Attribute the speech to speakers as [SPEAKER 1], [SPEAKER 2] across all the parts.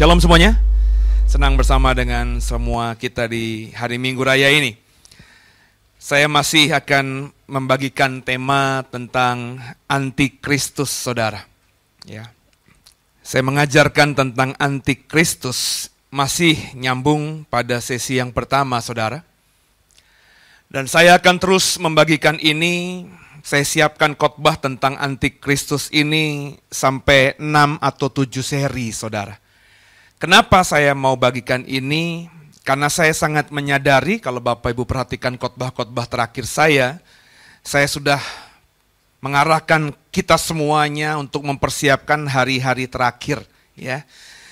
[SPEAKER 1] Shalom semuanya. Senang bersama dengan semua kita di hari Minggu Raya ini. Saya masih akan membagikan tema tentang antikristus, Saudara. Ya. Saya mengajarkan tentang antikristus masih nyambung pada sesi yang pertama, Saudara. Dan saya akan terus membagikan ini saya siapkan khotbah tentang antikristus ini sampai 6 atau 7 seri, Saudara. Kenapa saya mau bagikan ini? Karena saya sangat menyadari kalau Bapak Ibu perhatikan khotbah-khotbah terakhir saya, saya sudah mengarahkan kita semuanya untuk mempersiapkan hari-hari terakhir, ya.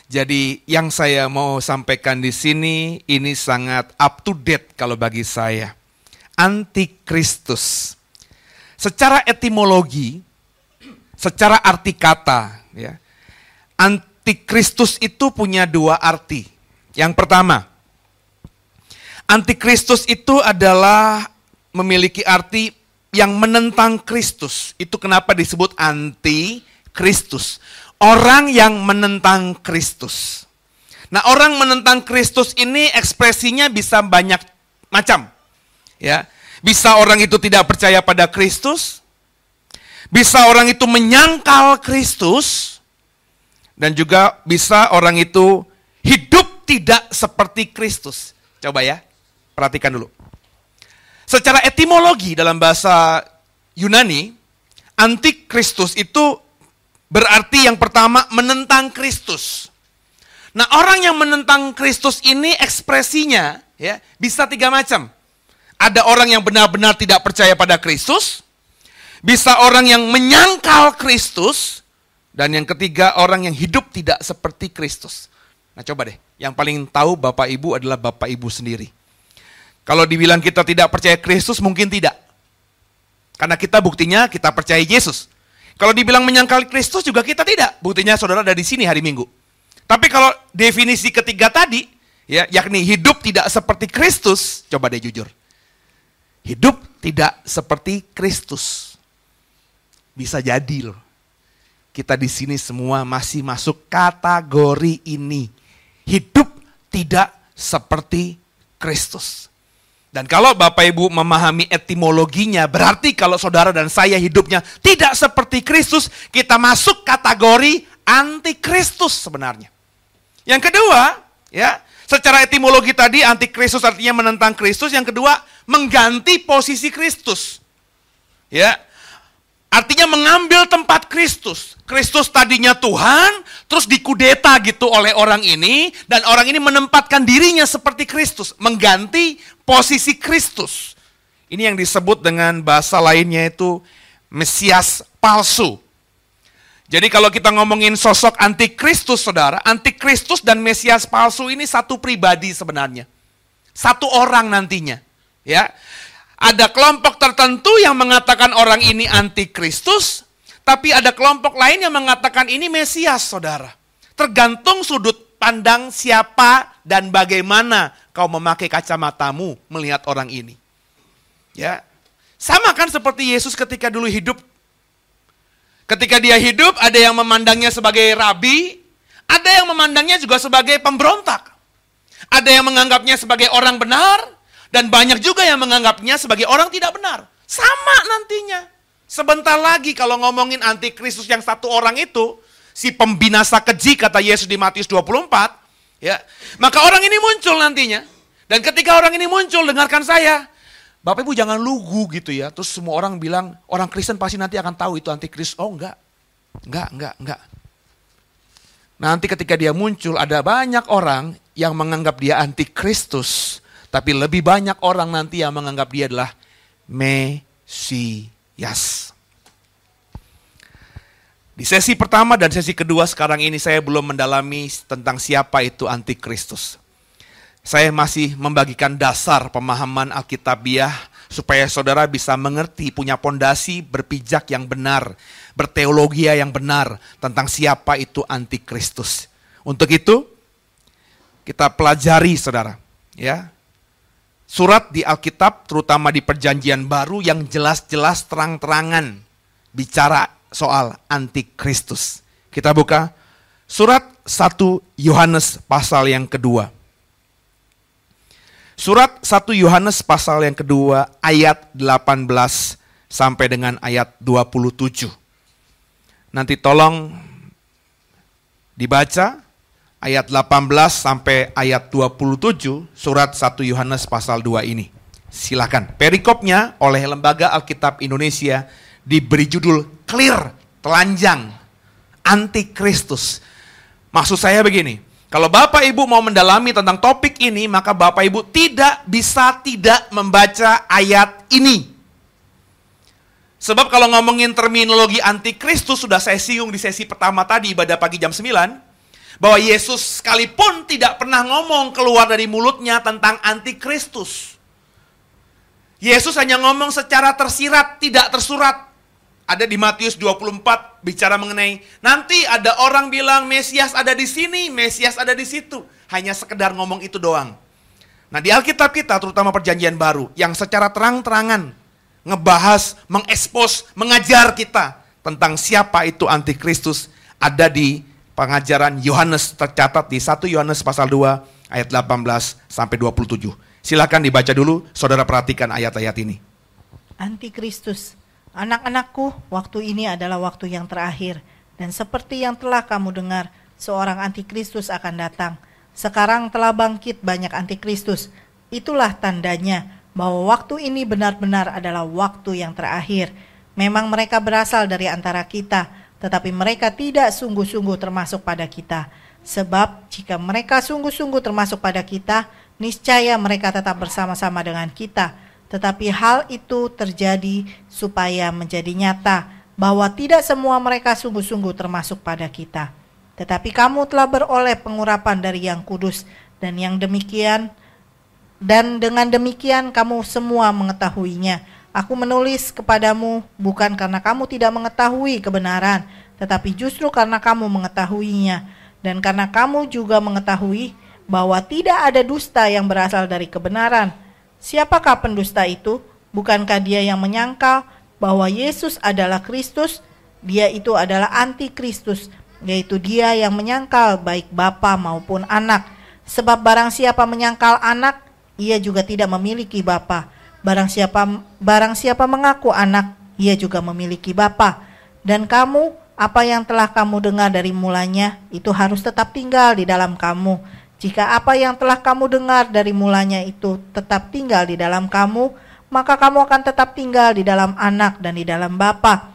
[SPEAKER 1] Jadi yang saya mau sampaikan di sini ini sangat up to date kalau bagi saya. Antikristus. Secara etimologi, secara arti kata, ya. Antikristus itu punya dua arti. Yang pertama, antikristus itu adalah memiliki arti yang menentang Kristus. Itu kenapa disebut anti-Kristus. Orang yang menentang Kristus. Nah, orang menentang Kristus ini ekspresinya bisa banyak macam. Ya. Bisa orang itu tidak percaya pada Kristus, bisa orang itu menyangkal Kristus, dan juga bisa orang itu hidup tidak seperti Kristus. Coba ya, perhatikan dulu. Secara etimologi dalam bahasa Yunani, antikristus itu berarti yang pertama menentang Kristus. Nah, orang yang menentang Kristus ini ekspresinya ya bisa tiga macam. Ada orang yang benar-benar tidak percaya pada Kristus, bisa orang yang menyangkal Kristus, dan yang ketiga, orang yang hidup tidak seperti Kristus. Nah coba deh, yang paling tahu Bapak Ibu adalah Bapak Ibu sendiri. Kalau dibilang kita tidak percaya Kristus, mungkin tidak. Karena kita buktinya kita percaya Yesus. Kalau dibilang menyangkal Kristus juga kita tidak. Buktinya saudara ada di sini hari Minggu. Tapi kalau definisi ketiga tadi, ya, yakni hidup tidak seperti Kristus, coba deh jujur. Hidup tidak seperti Kristus. Bisa jadi loh kita di sini semua masih masuk kategori ini. Hidup tidak seperti Kristus. Dan kalau Bapak Ibu memahami etimologinya, berarti kalau saudara dan saya hidupnya tidak seperti Kristus, kita masuk kategori antikristus sebenarnya. Yang kedua, ya, secara etimologi tadi antikristus artinya menentang Kristus, yang kedua mengganti posisi Kristus. Ya, Artinya mengambil tempat Kristus. Kristus tadinya Tuhan, terus dikudeta gitu oleh orang ini, dan orang ini menempatkan dirinya seperti Kristus, mengganti posisi Kristus. Ini yang disebut dengan bahasa lainnya itu Mesias palsu. Jadi kalau kita ngomongin sosok antikristus saudara, antikristus dan Mesias palsu ini satu pribadi sebenarnya. Satu orang nantinya. Ya, ada kelompok tertentu yang mengatakan orang ini antikristus, tapi ada kelompok lain yang mengatakan ini Mesias, saudara. Tergantung sudut pandang siapa dan bagaimana kau memakai kacamatamu melihat orang ini. Ya, sama kan seperti Yesus ketika dulu hidup. Ketika dia hidup, ada yang memandangnya sebagai rabi, ada yang memandangnya juga sebagai pemberontak. Ada yang menganggapnya sebagai orang benar, dan banyak juga yang menganggapnya sebagai orang tidak benar. Sama nantinya. Sebentar lagi kalau ngomongin antikristus yang satu orang itu, si pembinasa keji kata Yesus di Matius 24, ya. Maka orang ini muncul nantinya. Dan ketika orang ini muncul, dengarkan saya. Bapak Ibu jangan lugu gitu ya. Terus semua orang bilang, orang Kristen pasti nanti akan tahu itu antikristus. Oh enggak. Enggak, enggak, enggak. Nanti ketika dia muncul, ada banyak orang yang menganggap dia antikristus. Tapi lebih banyak orang nanti yang menganggap dia adalah Mesias. Di sesi pertama dan sesi kedua sekarang ini saya belum mendalami tentang siapa itu antikristus. Saya masih membagikan dasar pemahaman Alkitabiah supaya saudara bisa mengerti, punya pondasi berpijak yang benar, berteologia yang benar tentang siapa itu antikristus. Untuk itu kita pelajari saudara, ya surat di Alkitab, terutama di Perjanjian Baru, yang jelas-jelas terang-terangan bicara soal antikristus. Kita buka Surat 1 Yohanes pasal yang kedua. Surat 1 Yohanes pasal yang kedua ayat 18 sampai dengan ayat 27. Nanti tolong dibaca ayat 18 sampai ayat 27 surat 1 Yohanes pasal 2 ini. Silakan. Perikopnya oleh Lembaga Alkitab Indonesia diberi judul clear, telanjang, antikristus. Maksud saya begini, kalau Bapak Ibu mau mendalami tentang topik ini, maka Bapak Ibu tidak bisa tidak membaca ayat ini. Sebab kalau ngomongin terminologi antikristus, sudah saya singgung di sesi pertama tadi, ibadah pagi jam 9, bahwa Yesus sekalipun tidak pernah ngomong keluar dari mulutnya tentang antikristus. Yesus hanya ngomong secara tersirat, tidak tersurat. Ada di Matius 24 bicara mengenai nanti ada orang bilang Mesias ada di sini, Mesias ada di situ. Hanya sekedar ngomong itu doang. Nah di Alkitab kita terutama perjanjian baru yang secara terang-terangan ngebahas, mengekspos, mengajar kita tentang siapa itu antikristus ada di pengajaran Yohanes tercatat di 1 Yohanes pasal 2 ayat 18 sampai 27. Silakan dibaca dulu, saudara perhatikan ayat-ayat ini.
[SPEAKER 2] Antikristus, anak-anakku, waktu ini adalah waktu yang terakhir. Dan seperti yang telah kamu dengar, seorang antikristus akan datang. Sekarang telah bangkit banyak antikristus. Itulah tandanya bahwa waktu ini benar-benar adalah waktu yang terakhir. Memang mereka berasal dari antara kita, tetapi mereka tidak sungguh-sungguh termasuk pada kita. Sebab jika mereka sungguh-sungguh termasuk pada kita, niscaya mereka tetap bersama-sama dengan kita. Tetapi hal itu terjadi supaya menjadi nyata bahwa tidak semua mereka sungguh-sungguh termasuk pada kita. Tetapi kamu telah beroleh pengurapan dari yang kudus dan yang demikian dan dengan demikian kamu semua mengetahuinya Aku menulis kepadamu bukan karena kamu tidak mengetahui kebenaran, tetapi justru karena kamu mengetahuinya, dan karena kamu juga mengetahui bahwa tidak ada dusta yang berasal dari kebenaran. Siapakah pendusta itu? Bukankah dia yang menyangkal bahwa Yesus adalah Kristus? Dia itu adalah antikristus, yaitu dia yang menyangkal baik bapa maupun anak. Sebab barang siapa menyangkal anak, ia juga tidak memiliki bapa Barang siapa barang siapa mengaku anak, ia juga memiliki bapa. Dan kamu, apa yang telah kamu dengar dari mulanya, itu harus tetap tinggal di dalam kamu. Jika apa yang telah kamu dengar dari mulanya itu tetap tinggal di dalam kamu, maka kamu akan tetap tinggal di dalam anak dan di dalam bapa.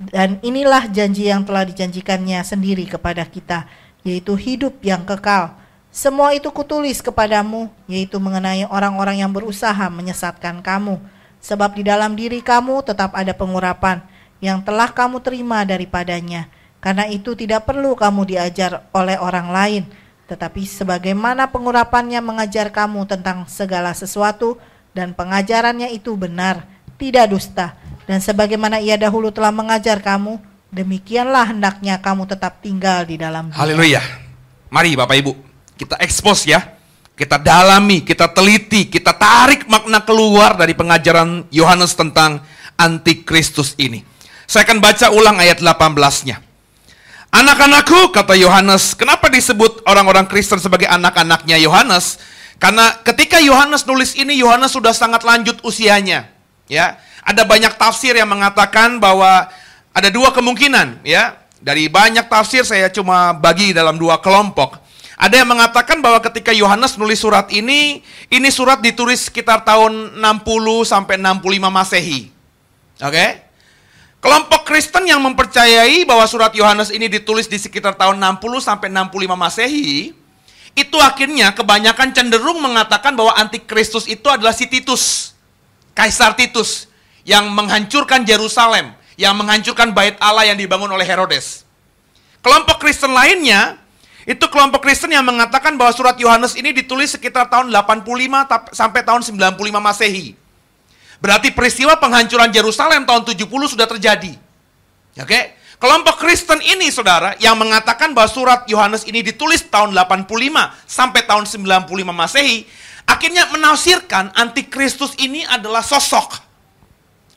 [SPEAKER 2] Dan inilah janji yang telah dijanjikannya sendiri kepada kita, yaitu hidup yang kekal. Semua itu kutulis kepadamu, yaitu mengenai orang-orang yang berusaha menyesatkan kamu. Sebab di dalam diri kamu tetap ada pengurapan yang telah kamu terima daripadanya. Karena itu tidak perlu kamu diajar oleh orang lain, tetapi sebagaimana pengurapannya mengajar kamu tentang segala sesuatu dan pengajarannya itu benar, tidak dusta. Dan sebagaimana ia dahulu telah mengajar kamu, demikianlah hendaknya kamu tetap tinggal di dalam
[SPEAKER 1] Haleluya. Mari Bapak Ibu, kita ekspos ya, kita dalami, kita teliti, kita tarik makna keluar dari pengajaran Yohanes tentang antikristus ini. Saya akan baca ulang ayat 18-nya. Anak-anakku, kata Yohanes, kenapa disebut orang-orang Kristen sebagai anak-anaknya Yohanes? Karena ketika Yohanes nulis ini, Yohanes sudah sangat lanjut usianya. Ya, ada banyak tafsir yang mengatakan bahwa ada dua kemungkinan. Ya, dari banyak tafsir saya cuma bagi dalam dua kelompok. Ada yang mengatakan bahwa ketika Yohanes nulis surat ini, ini surat ditulis sekitar tahun 60 sampai 65 Masehi. Oke? Okay? Kelompok Kristen yang mempercayai bahwa surat Yohanes ini ditulis di sekitar tahun 60 sampai 65 Masehi, itu akhirnya kebanyakan cenderung mengatakan bahwa antikristus itu adalah si Titus, Kaisar Titus yang menghancurkan Yerusalem, yang menghancurkan bait Allah yang dibangun oleh Herodes. Kelompok Kristen lainnya itu kelompok Kristen yang mengatakan bahwa surat Yohanes ini ditulis sekitar tahun 85 sampai tahun 95 Masehi. Berarti peristiwa penghancuran Yerusalem tahun 70 sudah terjadi. Oke? Kelompok Kristen ini saudara yang mengatakan bahwa surat Yohanes ini ditulis tahun 85 sampai tahun 95 Masehi, akhirnya menafsirkan antikristus ini adalah sosok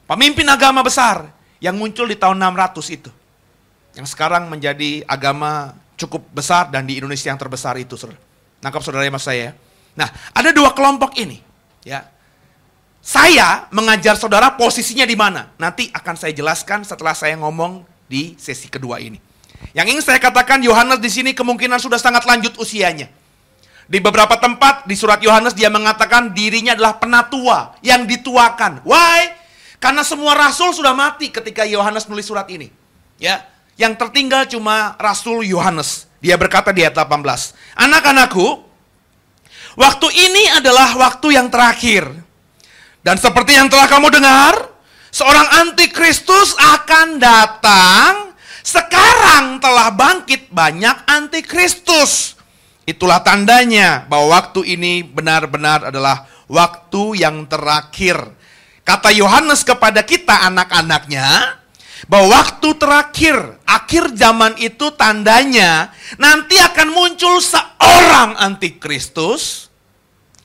[SPEAKER 1] pemimpin agama besar yang muncul di tahun 600 itu. Yang sekarang menjadi agama cukup besar dan di Indonesia yang terbesar itu, saudara. Nangkap saudara mas saya. ya? Nah, ada dua kelompok ini, ya. Saya mengajar saudara posisinya di mana. Nanti akan saya jelaskan setelah saya ngomong di sesi kedua ini. Yang ingin saya katakan Yohanes di sini kemungkinan sudah sangat lanjut usianya. Di beberapa tempat di surat Yohanes dia mengatakan dirinya adalah penatua yang dituakan. Why? Karena semua rasul sudah mati ketika Yohanes menulis surat ini. Ya, yang tertinggal cuma Rasul Yohanes. Dia berkata di ayat 18, "Anak-anakku, waktu ini adalah waktu yang terakhir. Dan seperti yang telah kamu dengar, seorang antikristus akan datang. Sekarang telah bangkit banyak antikristus. Itulah tandanya bahwa waktu ini benar-benar adalah waktu yang terakhir. Kata Yohanes kepada kita anak-anaknya, bahwa waktu terakhir, akhir zaman itu tandanya nanti akan muncul seorang antikristus,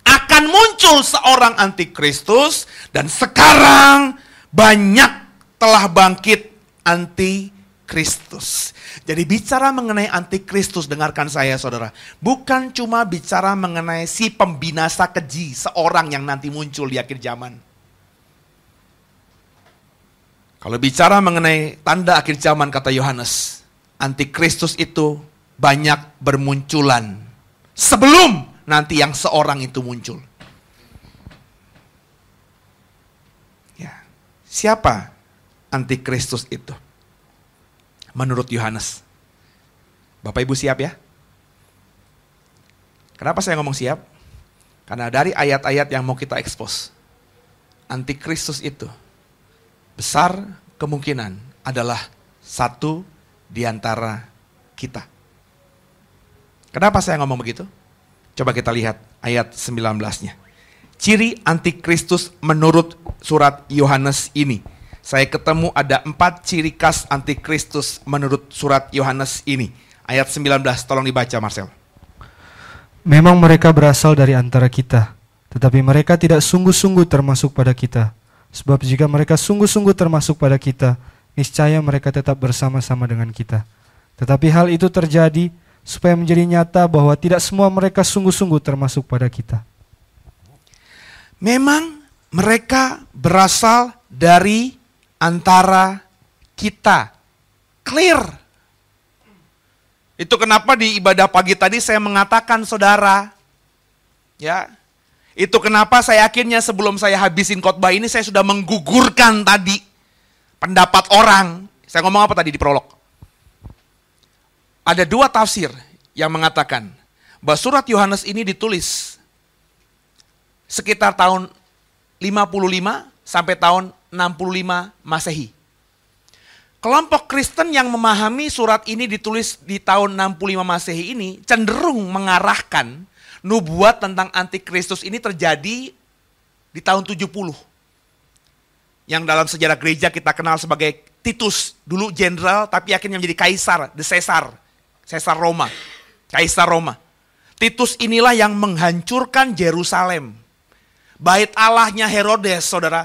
[SPEAKER 1] akan muncul seorang antikristus, dan sekarang banyak telah bangkit antikristus. Jadi bicara mengenai antikristus, dengarkan saya saudara, bukan cuma bicara mengenai si pembinasa keji, seorang yang nanti muncul di akhir zaman. Kalau bicara mengenai tanda akhir zaman kata Yohanes, antikristus itu banyak bermunculan sebelum nanti yang seorang itu muncul. Ya. Siapa antikristus itu? Menurut Yohanes. Bapak Ibu siap ya? Kenapa saya ngomong siap? Karena dari ayat-ayat yang mau kita ekspos, antikristus itu besar kemungkinan adalah satu di antara kita. Kenapa saya ngomong begitu? Coba kita lihat ayat 19-nya. Ciri antikristus menurut surat Yohanes ini. Saya ketemu ada empat ciri khas antikristus menurut surat Yohanes ini. Ayat 19, tolong dibaca Marcel.
[SPEAKER 3] Memang mereka berasal dari antara kita, tetapi mereka tidak sungguh-sungguh termasuk pada kita. Sebab jika mereka sungguh-sungguh termasuk pada kita, niscaya mereka tetap bersama-sama dengan kita. Tetapi hal itu terjadi supaya menjadi nyata bahwa tidak semua mereka sungguh-sungguh termasuk pada kita.
[SPEAKER 1] Memang mereka berasal dari antara kita. Clear. Itu kenapa di ibadah pagi tadi saya mengatakan saudara, ya, itu kenapa saya akhirnya sebelum saya habisin khotbah ini saya sudah menggugurkan tadi pendapat orang. Saya ngomong apa tadi di prolog? Ada dua tafsir yang mengatakan bahwa surat Yohanes ini ditulis sekitar tahun 55 sampai tahun 65 Masehi. Kelompok Kristen yang memahami surat ini ditulis di tahun 65 Masehi ini cenderung mengarahkan nubuat tentang antikristus ini terjadi di tahun 70. Yang dalam sejarah gereja kita kenal sebagai Titus, dulu jenderal tapi akhirnya menjadi kaisar, the Caesar, Caesar Roma, kaisar Roma. Titus inilah yang menghancurkan Yerusalem. Bait Allahnya Herodes, saudara,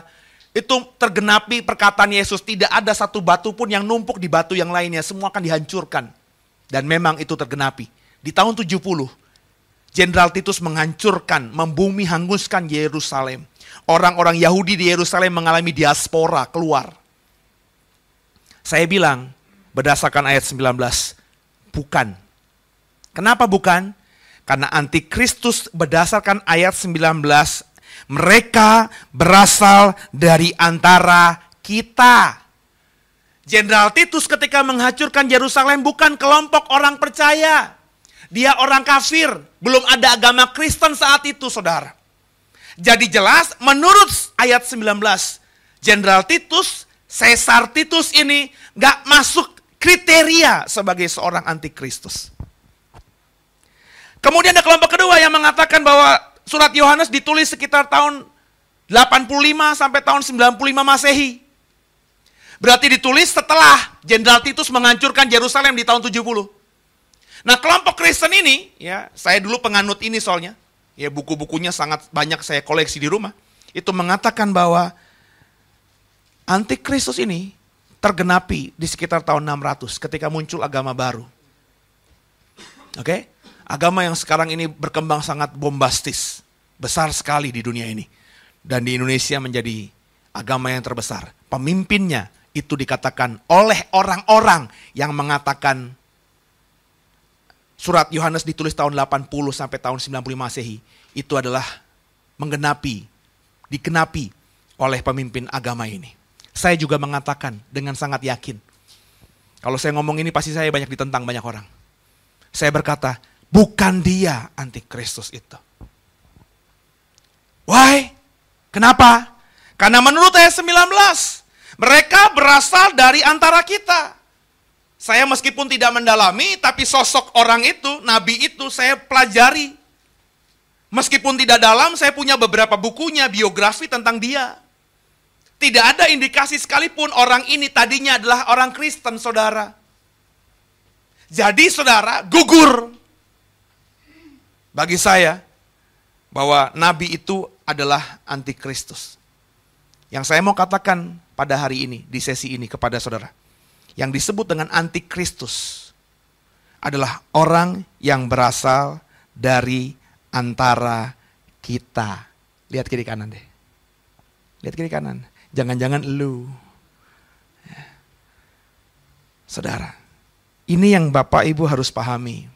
[SPEAKER 1] itu tergenapi perkataan Yesus, tidak ada satu batu pun yang numpuk di batu yang lainnya, semua akan dihancurkan. Dan memang itu tergenapi. Di tahun 70, Jenderal Titus menghancurkan, membumi hanguskan Yerusalem. Orang-orang Yahudi di Yerusalem mengalami diaspora keluar. Saya bilang berdasarkan ayat 19, bukan. Kenapa bukan? Karena antikristus berdasarkan ayat 19, mereka berasal dari antara kita. Jenderal Titus ketika menghancurkan Yerusalem bukan kelompok orang percaya. Dia orang kafir, belum ada agama Kristen saat itu, saudara. Jadi jelas menurut ayat 19, Jenderal Titus, Caesar Titus ini gak masuk kriteria sebagai seorang antikristus. Kemudian ada kelompok kedua yang mengatakan bahwa surat Yohanes ditulis sekitar tahun 85 sampai tahun 95 Masehi. Berarti ditulis setelah Jenderal Titus menghancurkan Yerusalem di tahun 70. Nah kelompok Kristen ini, ya saya dulu penganut ini soalnya, ya buku-bukunya sangat banyak saya koleksi di rumah, itu mengatakan bahwa antikristus ini tergenapi di sekitar tahun 600 ketika muncul agama baru. Oke? Agama yang sekarang ini berkembang sangat bombastis, besar sekali di dunia ini. Dan di Indonesia menjadi agama yang terbesar. Pemimpinnya itu dikatakan oleh orang-orang yang mengatakan surat Yohanes ditulis tahun 80 sampai tahun 95 Masehi. Itu adalah menggenapi, dikenapi oleh pemimpin agama ini. Saya juga mengatakan dengan sangat yakin. Kalau saya ngomong ini pasti saya banyak ditentang banyak orang. Saya berkata, bukan dia antikristus itu. Why? Kenapa? Karena menurut ayat 19, mereka berasal dari antara kita. Saya meskipun tidak mendalami, tapi sosok orang itu, nabi itu saya pelajari. Meskipun tidak dalam, saya punya beberapa bukunya, biografi tentang dia. Tidak ada indikasi sekalipun orang ini tadinya adalah orang Kristen, saudara. Jadi saudara, gugur. Bagi saya, bahwa nabi itu adalah antikristus. Yang saya mau katakan pada hari ini, di sesi ini kepada saudara. Yang disebut dengan antikristus adalah orang yang berasal dari antara kita. Lihat kiri kanan deh. Lihat kiri kanan. Jangan-jangan lu. Ya. Saudara, ini yang Bapak Ibu harus pahami.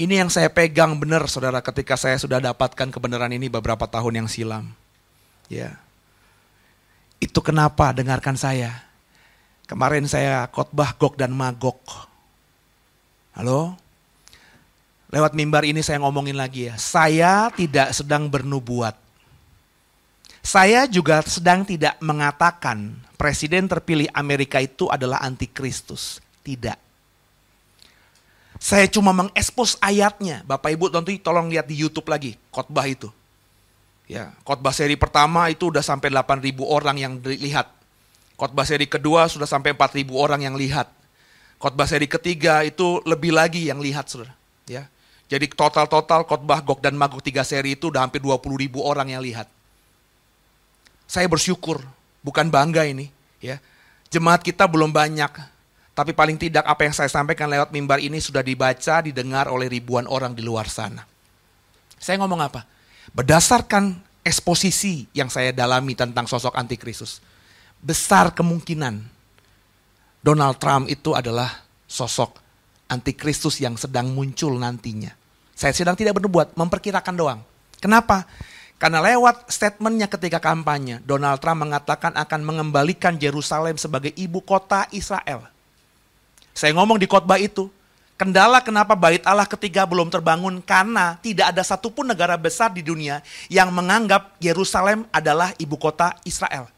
[SPEAKER 1] Ini yang saya pegang benar saudara ketika saya sudah dapatkan kebenaran ini beberapa tahun yang silam. Ya. Itu kenapa dengarkan saya. Kemarin saya khotbah Gog dan Magog. Halo? Lewat mimbar ini saya ngomongin lagi ya. Saya tidak sedang bernubuat. Saya juga sedang tidak mengatakan presiden terpilih Amerika itu adalah antikristus. Tidak. Saya cuma mengekspos ayatnya. Bapak Ibu tentu tolong lihat di YouTube lagi khotbah itu. Ya, khotbah seri pertama itu udah sampai 8.000 orang yang lihat. Khotbah seri kedua sudah sampai 4.000 orang yang lihat. Khotbah seri ketiga itu lebih lagi yang lihat, Saudara. Ya. Jadi total-total khotbah Gog dan Magog tiga seri itu udah hampir 20 ribu orang yang lihat. Saya bersyukur, bukan bangga ini. ya Jemaat kita belum banyak, tapi paling tidak apa yang saya sampaikan lewat mimbar ini sudah dibaca, didengar oleh ribuan orang di luar sana. Saya ngomong apa? Berdasarkan eksposisi yang saya dalami tentang sosok antikristus, besar kemungkinan Donald Trump itu adalah sosok antikristus yang sedang muncul nantinya. Saya sedang tidak berbuat, memperkirakan doang. Kenapa? Karena lewat statementnya ketika kampanye, Donald Trump mengatakan akan mengembalikan Yerusalem sebagai ibu kota Israel. Saya ngomong di khotbah itu, kendala kenapa bait Allah ketiga belum terbangun karena tidak ada satupun negara besar di dunia yang menganggap Yerusalem adalah ibu kota Israel.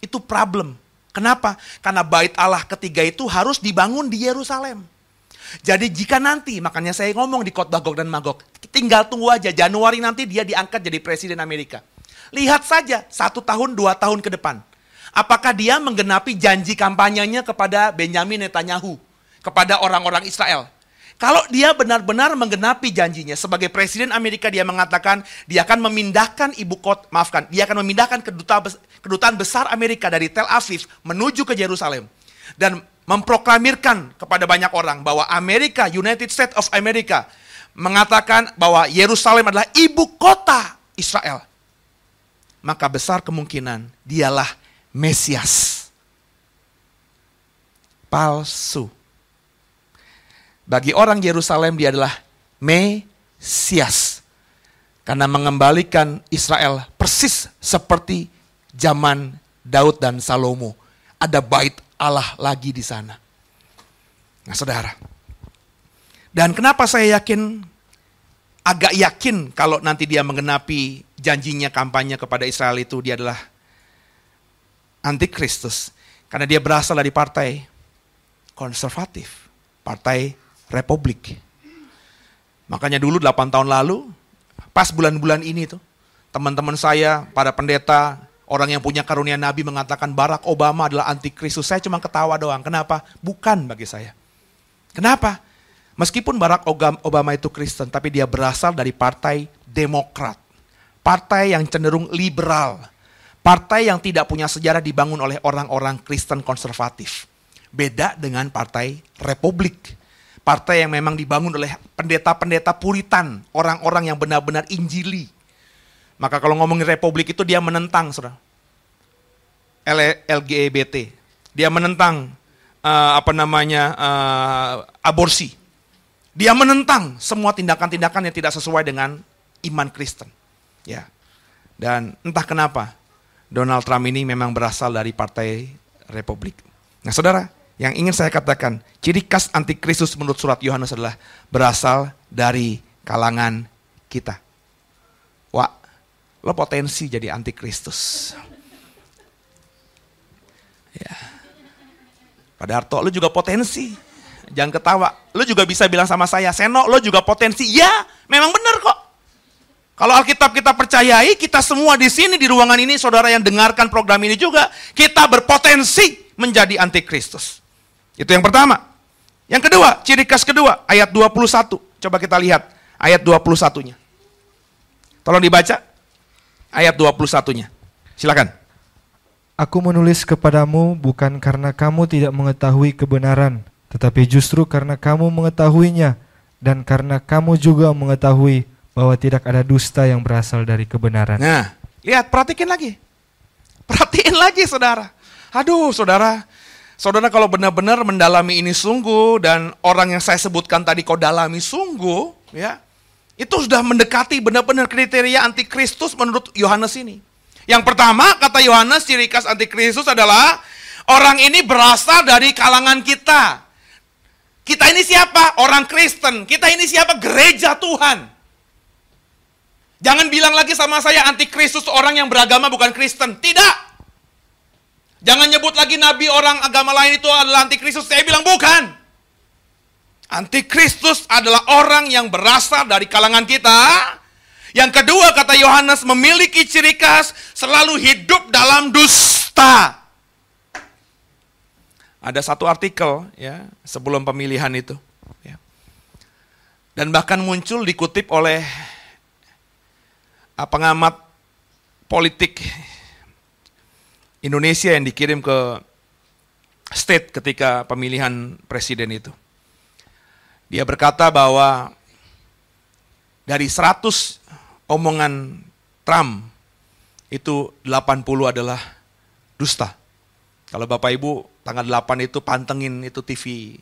[SPEAKER 1] Itu problem. Kenapa? Karena bait Allah ketiga itu harus dibangun di Yerusalem. Jadi jika nanti, makanya saya ngomong di khotbah Gog dan Magog, tinggal tunggu aja Januari nanti dia diangkat jadi presiden Amerika. Lihat saja satu tahun, dua tahun ke depan. Apakah dia menggenapi janji kampanyenya kepada Benjamin Netanyahu, kepada orang-orang Israel? Kalau dia benar-benar menggenapi janjinya sebagai presiden Amerika dia mengatakan dia akan memindahkan ibu kota maafkan dia akan memindahkan kedutaan besar Amerika dari Tel Aviv menuju ke Yerusalem dan memproklamirkan kepada banyak orang bahwa Amerika, United States of America, mengatakan bahwa Yerusalem adalah ibu kota Israel. Maka besar kemungkinan dialah Mesias. Palsu. Bagi orang Yerusalem dia adalah Mesias. Karena mengembalikan Israel persis seperti zaman Daud dan Salomo. Ada bait Allah lagi di sana. Nah saudara, dan kenapa saya yakin, agak yakin kalau nanti dia menggenapi janjinya kampanye kepada Israel itu dia adalah antikristus. Karena dia berasal dari partai konservatif, partai republik. Makanya dulu 8 tahun lalu, pas bulan-bulan ini tuh, teman-teman saya, para pendeta, Orang yang punya karunia Nabi mengatakan Barack Obama adalah antikristus. Saya cuma ketawa doang. Kenapa? Bukan bagi saya. Kenapa? Meskipun Barack Obama itu Kristen, tapi dia berasal dari partai Demokrat. Partai yang cenderung liberal. Partai yang tidak punya sejarah dibangun oleh orang-orang Kristen konservatif. Beda dengan partai Republik. Partai yang memang dibangun oleh pendeta-pendeta puritan, orang-orang yang benar-benar injili. Maka kalau ngomongin republik itu dia menentang, saudara. LGBT, dia menentang uh, apa namanya uh, aborsi. Dia menentang semua tindakan-tindakan yang tidak sesuai dengan iman Kristen. Ya. Dan entah kenapa Donald Trump ini memang berasal dari partai Republik. Nah, Saudara, yang ingin saya katakan, ciri khas antikristus menurut surat Yohanes adalah berasal dari kalangan kita. Wah, lo potensi jadi antikristus. Ya. Pada Harto, lo juga potensi. Jangan ketawa. Lo juga bisa bilang sama saya, Seno, lo juga potensi. Ya, memang benar kok. Kalau Alkitab kita percayai, kita semua di sini, di ruangan ini, saudara yang dengarkan program ini juga, kita berpotensi menjadi antikristus. Itu yang pertama. Yang kedua, ciri khas kedua, ayat 21. Coba kita lihat ayat 21-nya. Tolong dibaca ayat 21-nya. Silakan.
[SPEAKER 3] Aku menulis kepadamu bukan karena kamu tidak mengetahui kebenaran, tetapi justru karena kamu mengetahuinya, dan karena kamu juga mengetahui bahwa tidak ada dusta yang berasal dari kebenaran.
[SPEAKER 1] Nah, lihat, perhatikan lagi. Perhatiin lagi, saudara. Aduh, saudara. Saudara kalau benar-benar mendalami ini sungguh, dan orang yang saya sebutkan tadi kau dalami sungguh, ya, itu sudah mendekati benar-benar kriteria antikristus menurut Yohanes ini. Yang pertama, kata Yohanes, ciri khas antikristus adalah orang ini berasal dari kalangan kita. Kita ini siapa? Orang Kristen. Kita ini siapa? Gereja Tuhan. Jangan bilang lagi sama saya antikristus orang yang beragama bukan Kristen. Tidak. Jangan nyebut lagi nabi orang agama lain itu adalah antikristus. Saya bilang bukan. Antikristus adalah orang yang berasal dari kalangan kita yang kedua kata Yohanes memiliki ciri khas selalu hidup dalam dusta. Ada satu artikel ya sebelum pemilihan itu. Ya. Dan bahkan muncul dikutip oleh pengamat politik Indonesia yang dikirim ke state ketika pemilihan presiden itu. Dia berkata bahwa dari 100 omongan Trump itu 80 adalah dusta. Kalau Bapak Ibu tanggal 8 itu pantengin itu TV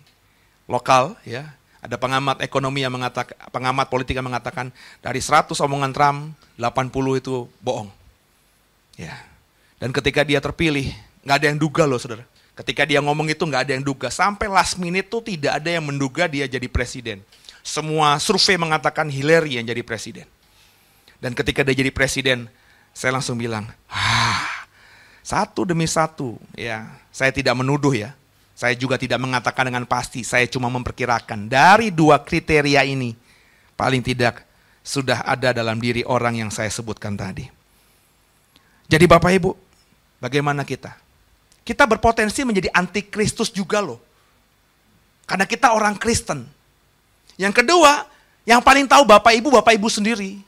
[SPEAKER 1] lokal ya. Ada pengamat ekonomi yang mengatakan pengamat politik yang mengatakan dari 100 omongan Trump 80 itu bohong. Ya. Dan ketika dia terpilih, nggak ada yang duga loh saudara. Ketika dia ngomong itu nggak ada yang duga. Sampai last minute tuh tidak ada yang menduga dia jadi presiden. Semua survei mengatakan Hillary yang jadi presiden. Dan ketika dia jadi presiden, saya langsung bilang, ah, satu demi satu, ya. Saya tidak menuduh ya. Saya juga tidak mengatakan dengan pasti, saya cuma memperkirakan dari dua kriteria ini, paling tidak sudah ada dalam diri orang yang saya sebutkan tadi. Jadi Bapak Ibu, bagaimana kita? Kita berpotensi menjadi antikristus juga loh. Karena kita orang Kristen. Yang kedua, yang paling tahu Bapak Ibu, Bapak Ibu sendiri.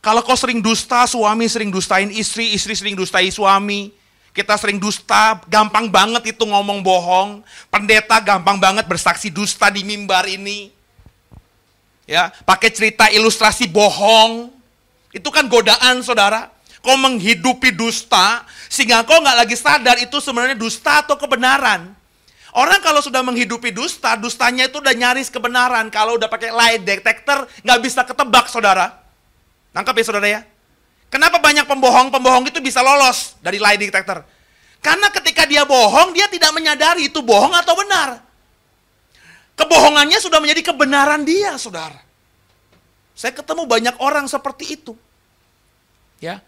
[SPEAKER 1] Kalau kau sering dusta, suami sering dustain istri, istri sering dustai suami. Kita sering dusta, gampang banget itu ngomong bohong. Pendeta gampang banget bersaksi dusta di mimbar ini. Ya, pakai cerita ilustrasi bohong. Itu kan godaan, saudara. Kau menghidupi dusta, sehingga kau nggak lagi sadar itu sebenarnya dusta atau kebenaran. Orang kalau sudah menghidupi dusta, dustanya itu udah nyaris kebenaran. Kalau udah pakai lie detector, nggak bisa ketebak, saudara. Tangkap ya saudara ya. Kenapa banyak pembohong-pembohong itu bisa lolos dari lie detector? Karena ketika dia bohong, dia tidak menyadari itu bohong atau benar. Kebohongannya sudah menjadi kebenaran dia, saudara. Saya ketemu banyak orang seperti itu. Ya,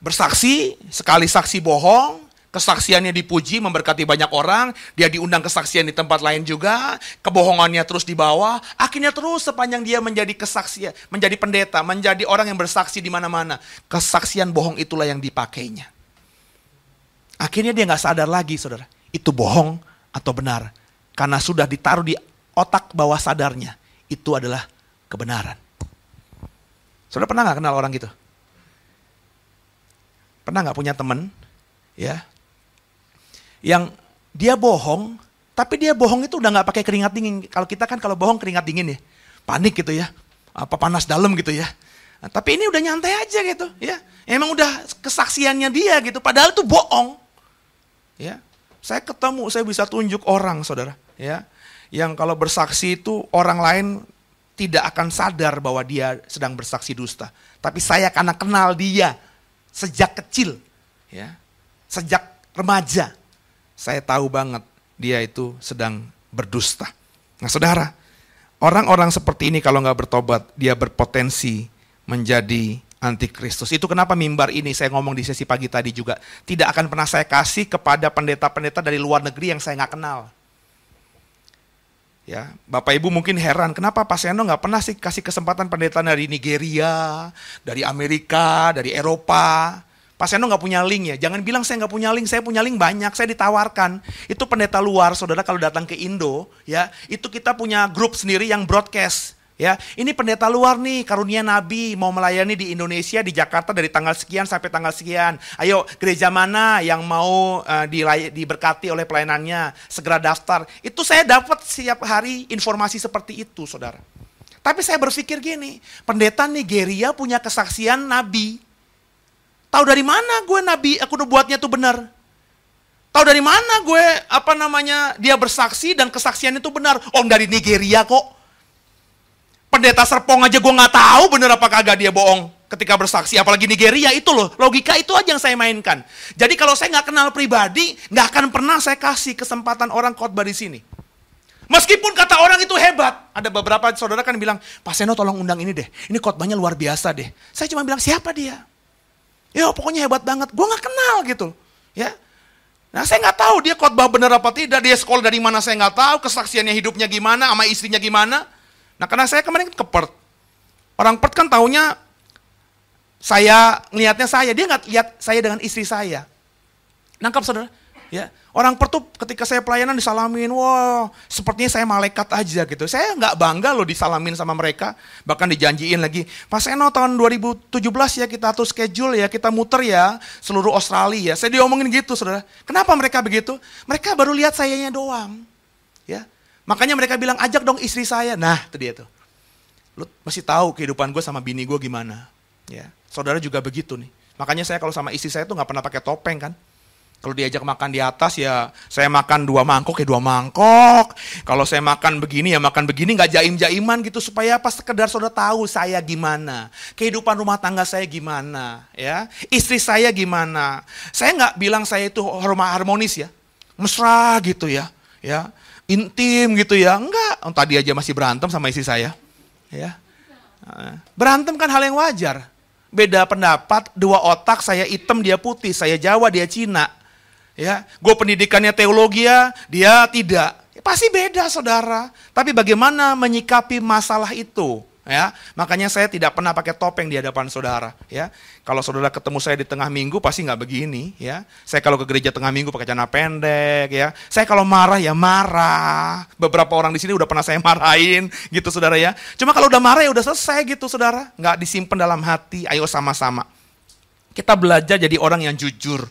[SPEAKER 1] bersaksi, sekali saksi bohong, kesaksiannya dipuji, memberkati banyak orang, dia diundang kesaksian di tempat lain juga, kebohongannya terus dibawa, akhirnya terus sepanjang dia menjadi kesaksian, menjadi pendeta, menjadi orang yang bersaksi di mana-mana, kesaksian bohong itulah yang dipakainya. Akhirnya dia nggak sadar lagi, saudara, itu bohong atau benar, karena sudah ditaruh di otak bawah sadarnya, itu adalah kebenaran. Saudara pernah nggak kenal orang gitu? Pernah nggak punya teman, ya yang dia bohong Tapi dia bohong itu udah nggak pakai keringat dingin. Kalau kita kan kalau bohong keringat dingin ya, panik gitu ya, apa panas dalam gitu ya. Nah, tapi ini udah nyantai aja gitu ya. Emang udah kesaksiannya dia gitu. Padahal itu bohong. Ya, saya ketemu, saya bisa tunjuk orang, saudara. Ya, yang kalau bersaksi itu orang lain tidak akan sadar bahwa dia sedang bersaksi dusta. Tapi saya karena kenal dia sejak kecil, ya, sejak remaja, saya tahu banget dia itu sedang berdusta. Nah saudara, orang-orang seperti ini kalau nggak bertobat, dia berpotensi menjadi antikristus. Itu kenapa mimbar ini saya ngomong di sesi pagi tadi juga tidak akan pernah saya kasih kepada pendeta-pendeta dari luar negeri yang saya nggak kenal. Ya, Bapak Ibu mungkin heran, kenapa Pak Seno nggak pernah sih kasih kesempatan pendeta dari Nigeria, dari Amerika, dari Eropa. Pak Seno nggak punya link ya, jangan bilang saya nggak punya link, saya punya link banyak, saya ditawarkan. Itu pendeta luar, saudara kalau datang ke Indo, ya itu kita punya grup sendiri yang broadcast. Ya, ini pendeta luar nih, karunia nabi mau melayani di Indonesia di Jakarta dari tanggal sekian sampai tanggal sekian. Ayo, gereja mana yang mau uh, diberkati oleh pelayanannya, segera daftar. Itu saya dapat setiap hari informasi seperti itu, Saudara. Tapi saya berpikir gini, pendeta Nigeria punya kesaksian nabi. Tahu dari mana gue nabi, aku udah buatnya tuh benar. Tahu dari mana gue apa namanya dia bersaksi dan kesaksian itu benar. Oh dari Nigeria kok. Pendeta Serpong aja gue nggak tahu bener apa kagak dia bohong ketika bersaksi. Apalagi Nigeria itu loh, logika itu aja yang saya mainkan. Jadi kalau saya nggak kenal pribadi, nggak akan pernah saya kasih kesempatan orang khotbah di sini. Meskipun kata orang itu hebat, ada beberapa saudara kan bilang, Pak Seno tolong undang ini deh, ini khotbahnya luar biasa deh. Saya cuma bilang siapa dia? Ya pokoknya hebat banget, gue nggak kenal gitu, ya. Nah saya nggak tahu dia khotbah bener apa tidak, dia sekolah dari mana saya nggak tahu, kesaksiannya hidupnya gimana, sama istrinya gimana. Nah karena saya kemarin ke Perth, orang Perth kan taunya saya ngelihatnya saya, dia nggak lihat saya dengan istri saya. Nangkap saudara? Ya, orang Perth tuh ketika saya pelayanan disalamin, wah sepertinya saya malaikat aja gitu. Saya nggak bangga loh disalamin sama mereka, bahkan dijanjiin lagi. Pas Eno tahun 2017 ya kita atur schedule ya, kita muter ya seluruh Australia. Ya. Saya diomongin gitu saudara. Kenapa mereka begitu? Mereka baru lihat sayanya doang. Ya, Makanya mereka bilang, ajak dong istri saya. Nah, itu dia tuh. Lu masih tahu kehidupan gue sama bini gue gimana. Ya, Saudara juga begitu nih. Makanya saya kalau sama istri saya tuh nggak pernah pakai topeng kan. Kalau diajak makan di atas ya saya makan dua mangkok ya dua mangkok. Kalau saya makan begini ya makan begini nggak jaim-jaiman gitu supaya apa sekedar saudara tahu saya gimana, kehidupan rumah tangga saya gimana, ya istri saya gimana. Saya nggak bilang saya itu rumah harmonis ya, mesra gitu ya, ya intim gitu ya. Enggak, oh, tadi aja masih berantem sama istri saya. Ya. Berantem kan hal yang wajar. Beda pendapat, dua otak, saya hitam, dia putih, saya Jawa, dia Cina. Ya, gue pendidikannya teologi ya, dia tidak. Ya, pasti beda saudara. Tapi bagaimana menyikapi masalah itu? Ya makanya saya tidak pernah pakai topeng di hadapan saudara ya. Kalau saudara ketemu saya di tengah minggu pasti nggak begini ya. Saya kalau ke gereja tengah minggu pakai celana pendek ya. Saya kalau marah ya marah. Beberapa orang di sini udah pernah saya marahin gitu saudara ya. Cuma kalau udah marah ya udah selesai gitu saudara. Nggak disimpan dalam hati ayo sama-sama. Kita belajar jadi orang yang jujur.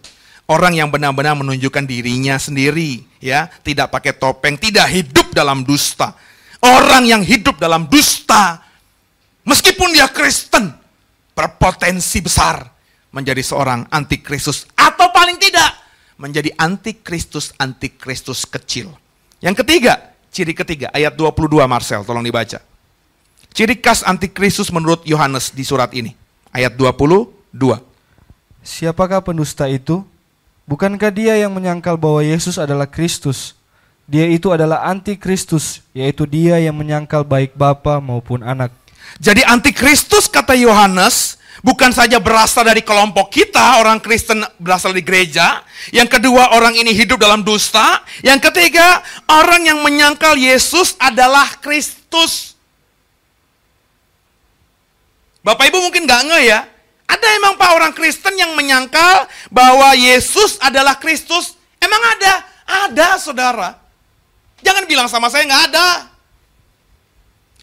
[SPEAKER 1] Orang yang benar-benar menunjukkan dirinya sendiri ya. Tidak pakai topeng tidak hidup dalam dusta. Orang yang hidup dalam dusta Meskipun dia Kristen, berpotensi besar menjadi seorang antikristus atau paling tidak menjadi antikristus antikristus kecil. Yang ketiga, ciri ketiga ayat 22 Marcel, tolong dibaca. Ciri khas antikristus menurut Yohanes di surat ini. Ayat 22.
[SPEAKER 3] Siapakah pendusta itu? Bukankah dia yang menyangkal bahwa Yesus adalah Kristus? Dia itu adalah antikristus, yaitu dia yang menyangkal baik Bapa maupun anak.
[SPEAKER 1] Jadi antikristus kata Yohanes bukan saja berasal dari kelompok kita, orang Kristen berasal dari gereja. Yang kedua, orang ini hidup dalam dusta. Yang ketiga, orang yang menyangkal Yesus adalah Kristus. Bapak Ibu mungkin nggak nge ya. Ada emang Pak orang Kristen yang menyangkal bahwa Yesus adalah Kristus? Emang ada? Ada saudara. Jangan bilang sama saya nggak ada.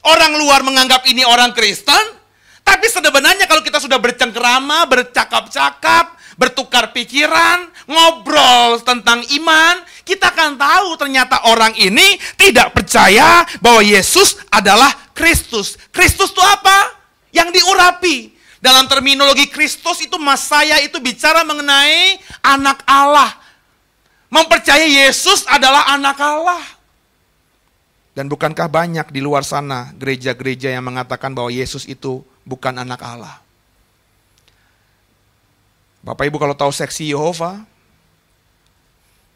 [SPEAKER 1] Orang luar menganggap ini orang Kristen, tapi sebenarnya kalau kita sudah bercengkerama, bercakap-cakap, bertukar pikiran, ngobrol tentang iman, kita akan tahu ternyata orang ini tidak percaya bahwa Yesus adalah Kristus. Kristus itu apa? Yang diurapi. Dalam terminologi Kristus itu mas saya itu bicara mengenai anak Allah. Mempercayai Yesus adalah anak Allah. Dan bukankah banyak di luar sana gereja-gereja yang mengatakan bahwa Yesus itu bukan anak Allah? Bapak Ibu kalau tahu seksi Yehova,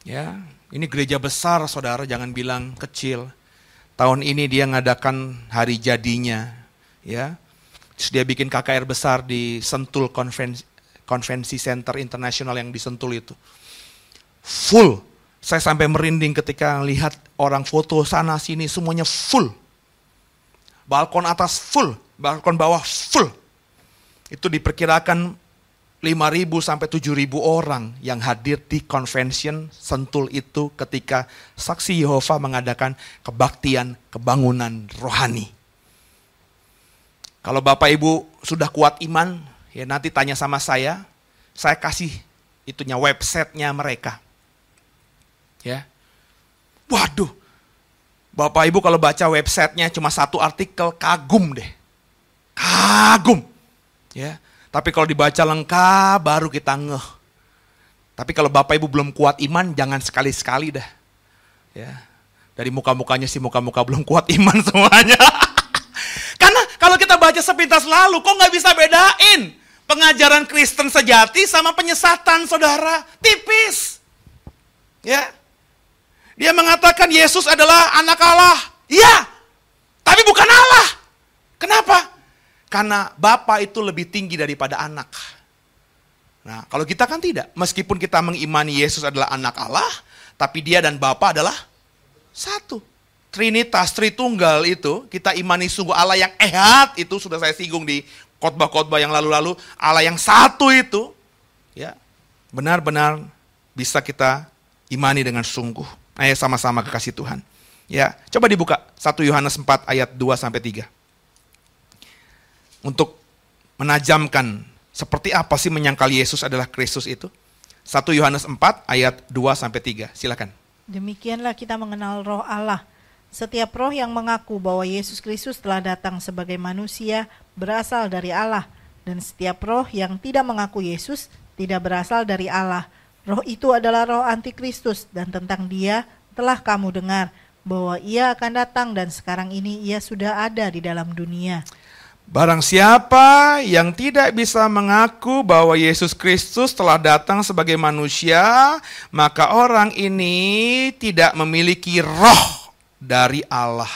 [SPEAKER 1] ya ini gereja besar saudara, jangan bilang kecil. Tahun ini dia ngadakan hari jadinya, ya. Terus dia bikin KKR besar di Sentul Konvensi Center Internasional yang di Sentul itu. Full. Saya sampai merinding ketika lihat orang foto sana sini semuanya full. Balkon atas full, balkon bawah full. Itu diperkirakan 5.000 sampai 7.000 orang yang hadir di convention Sentul itu ketika saksi Yehova mengadakan kebaktian kebangunan rohani. Kalau Bapak Ibu sudah kuat iman, ya nanti tanya sama saya, saya kasih itunya websitenya mereka. Ya. Waduh, Bapak Ibu kalau baca websitenya cuma satu artikel, kagum deh. Kagum. Ya, tapi kalau dibaca lengkap baru kita ngeh. Tapi kalau Bapak Ibu belum kuat iman, jangan sekali-sekali dah. Ya. Dari muka-mukanya sih muka-muka belum kuat iman semuanya. Karena kalau kita baca sepintas lalu, kok nggak bisa bedain pengajaran Kristen sejati sama penyesatan, saudara? Tipis. Ya. Dia mengatakan Yesus adalah anak Allah. Iya, tapi bukan Allah. Kenapa? Karena Bapa itu lebih tinggi daripada anak. Nah, kalau kita kan tidak. Meskipun kita mengimani Yesus adalah anak Allah, tapi dia dan Bapa adalah satu. Trinitas, Tritunggal itu, kita imani sungguh Allah yang ehat, itu sudah saya singgung di khotbah-khotbah yang lalu-lalu. Allah yang satu itu, ya benar-benar bisa kita imani dengan sungguh. Ayo sama-sama kekasih Tuhan. Ya, coba dibuka 1 Yohanes 4 ayat 2 sampai 3 untuk menajamkan seperti apa sih menyangkal Yesus adalah Kristus itu. 1 Yohanes 4 ayat 2 sampai 3. Silakan.
[SPEAKER 2] Demikianlah kita mengenal roh Allah. Setiap roh yang mengaku bahwa Yesus Kristus telah datang sebagai manusia berasal dari Allah dan setiap roh yang tidak mengaku Yesus tidak berasal dari Allah. Roh itu adalah roh antikristus dan tentang dia telah kamu dengar bahwa ia akan datang dan sekarang ini ia sudah ada di dalam dunia.
[SPEAKER 1] Barang siapa yang tidak bisa mengaku bahwa Yesus Kristus telah datang sebagai manusia, maka orang ini tidak memiliki roh dari Allah.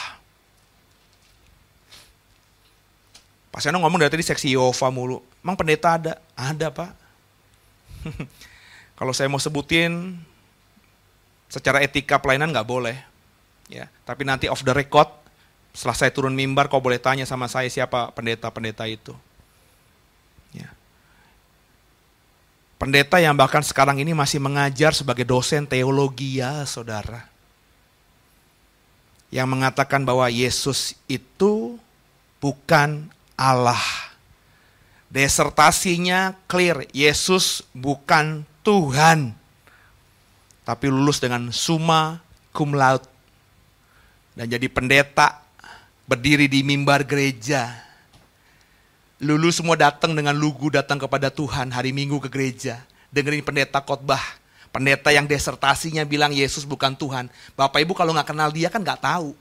[SPEAKER 1] Pak Seno ngomong dari tadi seksi Yova mulu. Emang pendeta ada? Ada pak. Kalau saya mau sebutin, secara etika pelayanan nggak boleh. Ya, tapi nanti off the record setelah saya turun mimbar, kau boleh tanya sama saya siapa pendeta-pendeta itu. Ya. Pendeta yang bahkan sekarang ini masih mengajar sebagai dosen teologi ya saudara. Yang mengatakan bahwa Yesus itu bukan Allah. Desertasinya clear, Yesus bukan Tuhan. Tapi lulus dengan summa cum laude. Dan jadi pendeta berdiri di mimbar gereja. Lulu semua datang dengan lugu datang kepada Tuhan hari Minggu ke gereja. Dengerin pendeta khotbah. Pendeta yang desertasinya bilang Yesus bukan Tuhan. Bapak Ibu kalau nggak kenal dia kan nggak tahu.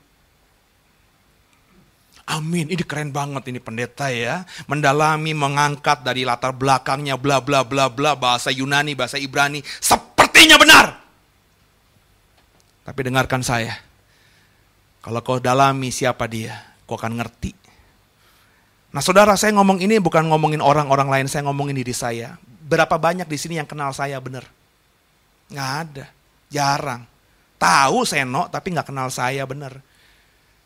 [SPEAKER 1] Amin, ini keren banget ini pendeta ya. Mendalami, mengangkat dari latar belakangnya, bla bla bla bla, bahasa Yunani, bahasa Ibrani. Sepertinya benar. Tapi dengarkan saya kalau kau dalami siapa dia, kau akan ngerti. Nah saudara, saya ngomong ini bukan ngomongin orang-orang lain, saya ngomongin diri saya. Berapa banyak di sini yang kenal saya benar? Nggak ada, jarang. Tahu Seno, tapi nggak kenal saya benar.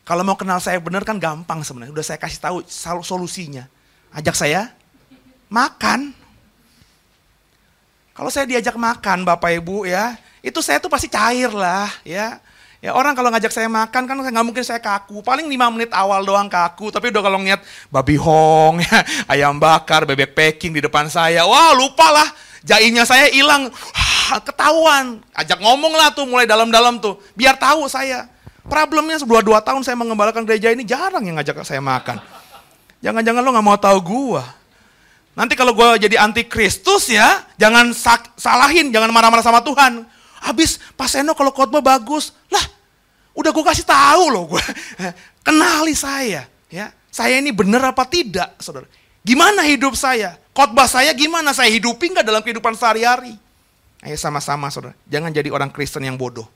[SPEAKER 1] Kalau mau kenal saya benar kan gampang sebenarnya. Udah saya kasih tahu solusinya. Ajak saya makan. Kalau saya diajak makan Bapak Ibu ya, itu saya tuh pasti cair lah ya. Ya orang kalau ngajak saya makan kan nggak mungkin saya kaku. Paling lima menit awal doang kaku. Tapi udah kalau ngeliat babi hong, ya, ayam bakar, bebek packing di depan saya. Wah lupa lah. Jainnya saya hilang, ketahuan. Ajak ngomong lah tuh mulai dalam-dalam tuh. Biar tahu saya. Problemnya dua dua tahun saya mengembalakan gereja ini jarang yang ngajak saya makan. Jangan-jangan lo nggak mau tahu gua. Nanti kalau gua jadi anti Kristus ya, jangan salahin, jangan marah-marah sama Tuhan. Habis Pak Seno kalau khotbah bagus, lah udah gua kasih tahu loh gua. Kenali saya, ya. Saya ini benar apa tidak, saudara? Gimana hidup saya? Khotbah saya gimana? Saya hidupi nggak dalam kehidupan sehari-hari? Ayo sama-sama, saudara. Jangan jadi orang Kristen yang bodoh.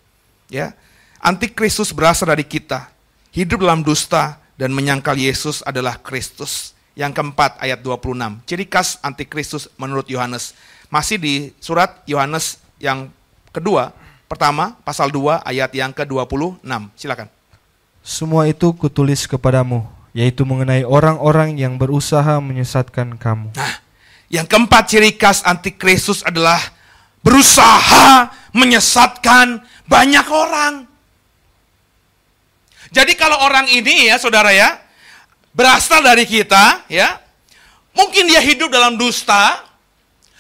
[SPEAKER 1] Ya, Antikristus berasal dari kita. Hidup dalam dusta dan menyangkal Yesus adalah Kristus. Yang keempat ayat 26. Ciri khas antikristus menurut Yohanes. Masih di surat Yohanes yang kedua. Pertama, pasal 2 ayat yang ke-26. Silakan.
[SPEAKER 3] Semua itu kutulis kepadamu, yaitu mengenai orang-orang yang berusaha menyesatkan kamu.
[SPEAKER 1] Nah, yang keempat ciri khas antikristus adalah berusaha menyesatkan banyak orang. Jadi kalau orang ini ya saudara ya, berasal dari kita ya, mungkin dia hidup dalam dusta,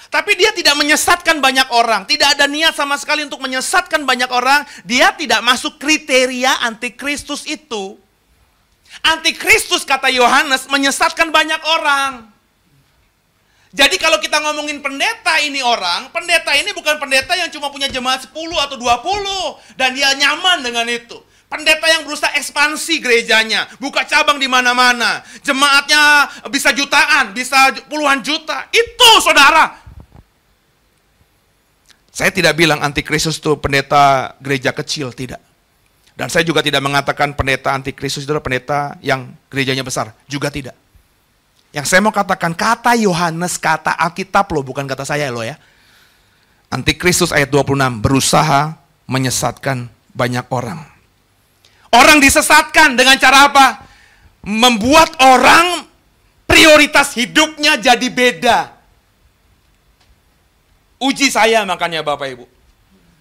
[SPEAKER 1] tapi dia tidak menyesatkan banyak orang. Tidak ada niat sama sekali untuk menyesatkan banyak orang. Dia tidak masuk kriteria antikristus itu. Antikristus kata Yohanes menyesatkan banyak orang. Jadi kalau kita ngomongin pendeta ini orang, pendeta ini bukan pendeta yang cuma punya jemaat 10 atau 20 dan dia nyaman dengan itu. Pendeta yang berusaha ekspansi gerejanya, buka cabang di mana-mana. Jemaatnya bisa jutaan, bisa puluhan juta. Itu saudara. Saya tidak bilang antikristus itu pendeta gereja kecil, tidak. Dan saya juga tidak mengatakan pendeta antikristus itu pendeta yang gerejanya besar, juga tidak. Yang saya mau katakan, kata Yohanes, kata Alkitab loh, bukan kata saya loh ya. Antikristus ayat 26, berusaha menyesatkan banyak orang. Orang disesatkan dengan cara apa? Membuat orang prioritas hidupnya jadi beda. Uji saya makanya Bapak Ibu.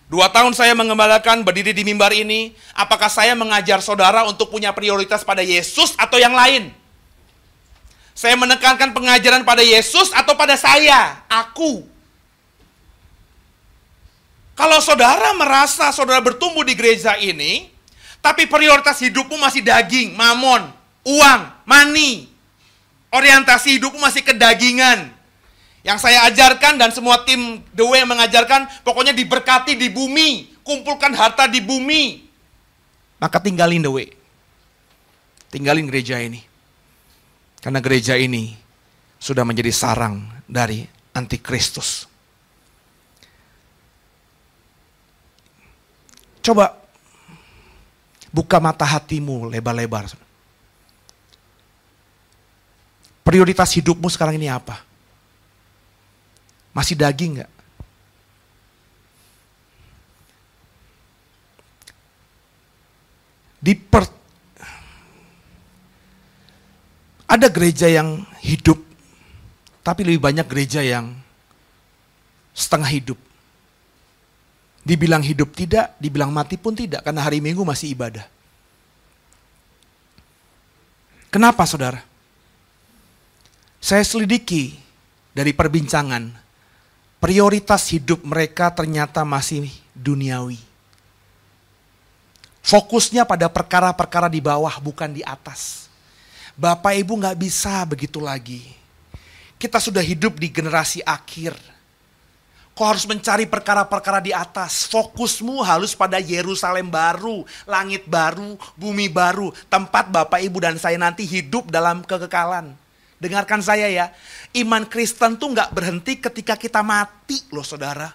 [SPEAKER 1] Dua tahun saya mengembalakan berdiri di mimbar ini. Apakah saya mengajar saudara untuk punya prioritas pada Yesus atau yang lain? Saya menekankan pengajaran pada Yesus atau pada saya, aku. Kalau saudara merasa saudara bertumbuh di gereja ini, tapi prioritas hidupmu masih daging, mamon, uang, money. Orientasi hidupmu masih kedagingan. Yang saya ajarkan dan semua tim The Way yang mengajarkan, pokoknya diberkati di bumi, kumpulkan harta di bumi. Maka tinggalin The Way. Tinggalin gereja ini. Karena gereja ini sudah menjadi sarang dari antikristus. Coba Buka mata hatimu lebar-lebar. Prioritas hidupmu sekarang ini apa? Masih daging nggak? Di per... Ada gereja yang hidup, tapi lebih banyak gereja yang setengah hidup. Dibilang hidup tidak, dibilang mati pun tidak, karena hari Minggu masih ibadah. Kenapa saudara? Saya selidiki dari perbincangan, prioritas hidup mereka ternyata masih duniawi. Fokusnya pada perkara-perkara di bawah, bukan di atas. Bapak ibu nggak bisa begitu lagi. Kita sudah hidup di generasi akhir Kau harus mencari perkara-perkara di atas. Fokusmu harus pada Yerusalem baru, langit baru, bumi baru. Tempat Bapak, Ibu, dan saya nanti hidup dalam kekekalan. Dengarkan saya ya, iman Kristen tuh nggak berhenti ketika kita mati loh saudara.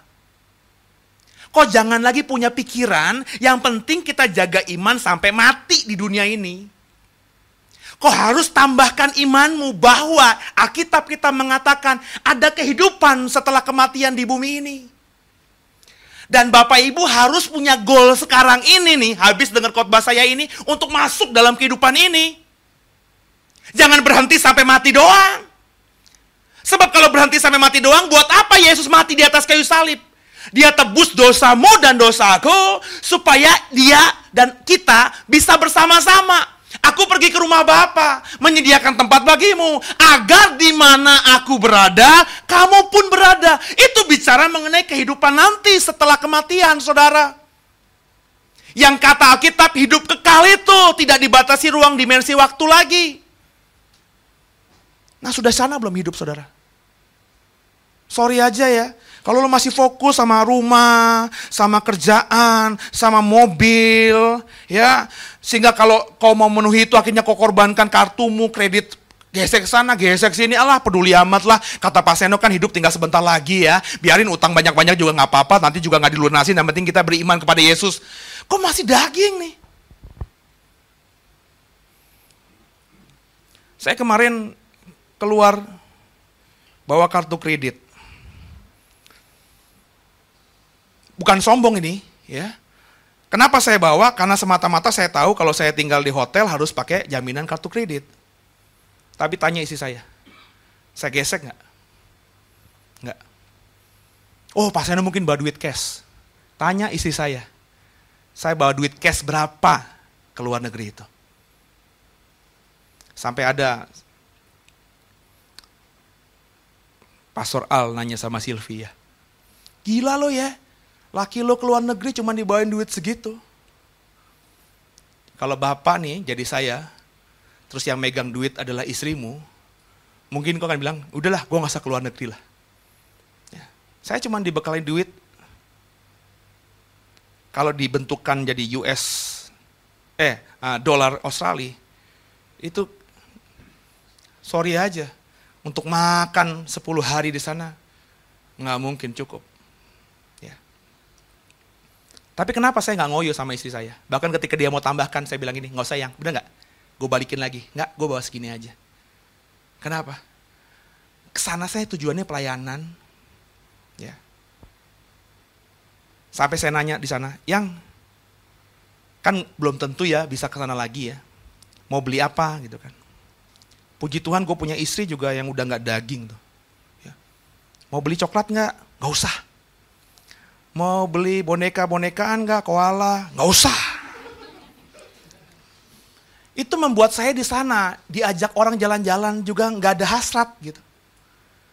[SPEAKER 1] Kok jangan lagi punya pikiran, yang penting kita jaga iman sampai mati di dunia ini. Kau harus tambahkan imanmu bahwa Alkitab kita mengatakan ada kehidupan setelah kematian di bumi ini. Dan Bapak Ibu harus punya goal sekarang ini nih, habis dengar khotbah saya ini, untuk masuk dalam kehidupan ini. Jangan berhenti sampai mati doang. Sebab kalau berhenti sampai mati doang, buat apa Yesus mati di atas kayu salib? Dia tebus dosamu dan dosaku, supaya dia dan kita bisa bersama-sama Aku pergi ke rumah Bapa, menyediakan tempat bagimu, agar di mana aku berada, kamu pun berada. Itu bicara mengenai kehidupan nanti setelah kematian, saudara. Yang kata Alkitab hidup kekal itu tidak dibatasi ruang dimensi waktu lagi. Nah sudah sana belum hidup saudara? Sorry aja ya, kalau lo masih fokus sama rumah, sama kerjaan, sama mobil, ya, sehingga kalau kau mau memenuhi itu akhirnya kau korbankan kartumu, kredit gesek sana, gesek sini, Allah peduli amat lah. Kata Pak Seno kan hidup tinggal sebentar lagi ya. Biarin utang banyak-banyak juga nggak apa-apa, nanti juga nggak dilunasin. Yang penting kita beriman kepada Yesus. Kok masih daging nih? Saya kemarin keluar bawa kartu kredit. Bukan sombong ini, ya. Kenapa saya bawa? Karena semata-mata saya tahu kalau saya tinggal di hotel harus pakai jaminan kartu kredit. Tapi tanya isi saya, saya gesek nggak? Nggak. Oh, Seno mungkin bawa duit cash. Tanya isi saya, saya bawa duit cash berapa ke luar negeri itu. Sampai ada Pastor Al nanya sama Sylvia, gila lo ya, laki lo ke luar negeri cuma dibawain duit segitu. Kalau bapak nih jadi saya, terus yang megang duit adalah istrimu, mungkin kau akan bilang, udahlah gue gak usah keluar negeri lah. Ya. Saya cuma dibekalin duit kalau dibentukkan jadi US eh uh, dolar Australia itu sorry aja untuk makan 10 hari di sana nggak mungkin cukup. Tapi kenapa saya nggak ngoyo sama istri saya? Bahkan ketika dia mau tambahkan, saya bilang ini, nggak sayang, bener nggak? Gue balikin lagi, nggak, gue bawa segini aja. Kenapa? Ke sana saya tujuannya pelayanan, ya. Sampai saya nanya di sana, yang kan belum tentu ya bisa ke sana lagi ya. Mau beli apa gitu kan. Puji Tuhan gue punya istri juga yang udah nggak daging tuh. Ya. Mau beli coklat nggak? Nggak usah. Mau beli boneka-bonekaan nggak? Koala? Nggak usah. Itu membuat saya di sana diajak orang jalan-jalan juga nggak ada hasrat gitu.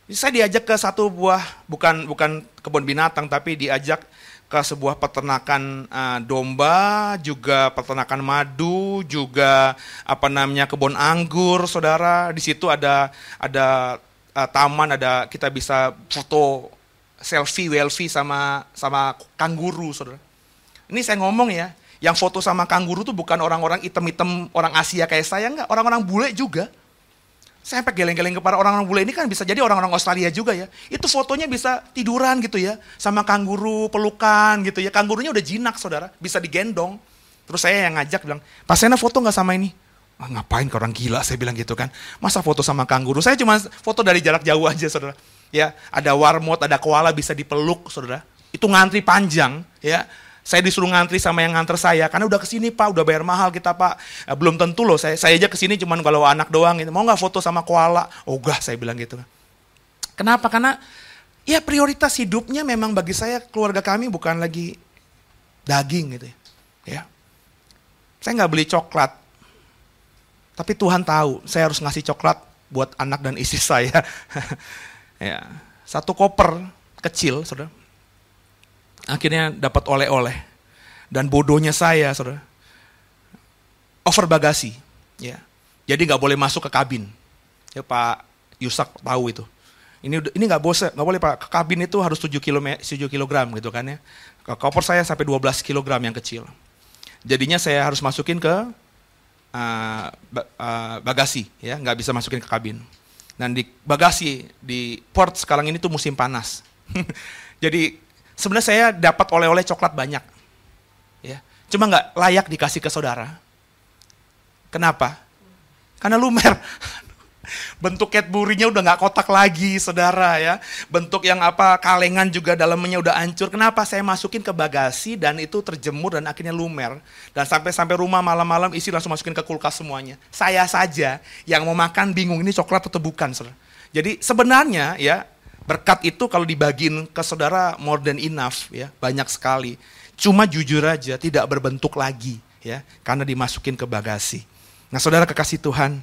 [SPEAKER 1] Saya diajak ke satu buah bukan bukan kebun binatang tapi diajak ke sebuah peternakan uh, domba, juga peternakan madu, juga apa namanya kebun anggur, saudara. Di situ ada ada uh, taman, ada kita bisa foto selfie, selfie sama sama kanguru, saudara. Ini saya ngomong ya, yang foto sama kanguru tuh bukan orang-orang item-item orang Asia kayak saya, enggak, orang-orang bule juga. Saya sampai geleng-geleng kepada orang-orang bule ini kan bisa jadi orang-orang Australia juga ya. Itu fotonya bisa tiduran gitu ya. Sama kanguru, pelukan gitu ya. Kangurunya udah jinak saudara, bisa digendong. Terus saya yang ngajak bilang, Pak Sena foto nggak sama ini? Ah, ngapain ke orang gila saya bilang gitu kan. Masa foto sama kanguru? Saya cuma foto dari jarak jauh aja saudara. Ya, ada warmot, ada koala bisa dipeluk saudara. Itu ngantri panjang ya. Saya disuruh ngantri sama yang nganter saya, karena udah ke sini pak, udah bayar mahal kita pak. Eh, belum tentu loh, saya, saya aja ke sini cuman kalau anak doang. Gitu. Mau nggak foto sama koala? Oh gak, saya bilang gitu. Kenapa? Karena ya prioritas hidupnya memang bagi saya keluarga kami bukan lagi daging gitu ya. ya. Saya nggak beli coklat, tapi Tuhan tahu saya harus ngasih coklat buat anak dan istri saya. ya, satu koper kecil, saudara akhirnya dapat oleh-oleh. Dan bodohnya saya, saudara, over bagasi. Ya. Jadi nggak boleh masuk ke kabin. Ya, Pak Yusak tahu itu. Ini ini nggak boleh nggak boleh Pak. Ke kabin itu harus 7 kilo 7 kilogram gitu kan ya. Ke koper saya sampai 12 kilogram yang kecil. Jadinya saya harus masukin ke uh, bagasi ya, nggak bisa masukin ke kabin. Dan di bagasi di port sekarang ini tuh musim panas. Jadi sebenarnya saya dapat oleh-oleh coklat banyak. Ya. Cuma nggak layak dikasih ke saudara. Kenapa? Karena lumer. Bentuk Cadbury-nya udah nggak kotak lagi, saudara ya. Bentuk yang apa kalengan juga dalamnya udah hancur. Kenapa? Saya masukin ke bagasi dan itu terjemur dan akhirnya lumer. Dan sampai sampai rumah malam-malam isi langsung masukin ke kulkas semuanya. Saya saja yang mau makan bingung ini coklat atau bukan, saudara. Jadi sebenarnya ya Berkat itu kalau dibagiin ke saudara more than enough ya, banyak sekali. Cuma jujur aja tidak berbentuk lagi ya, karena dimasukin ke bagasi. Nah saudara kekasih Tuhan,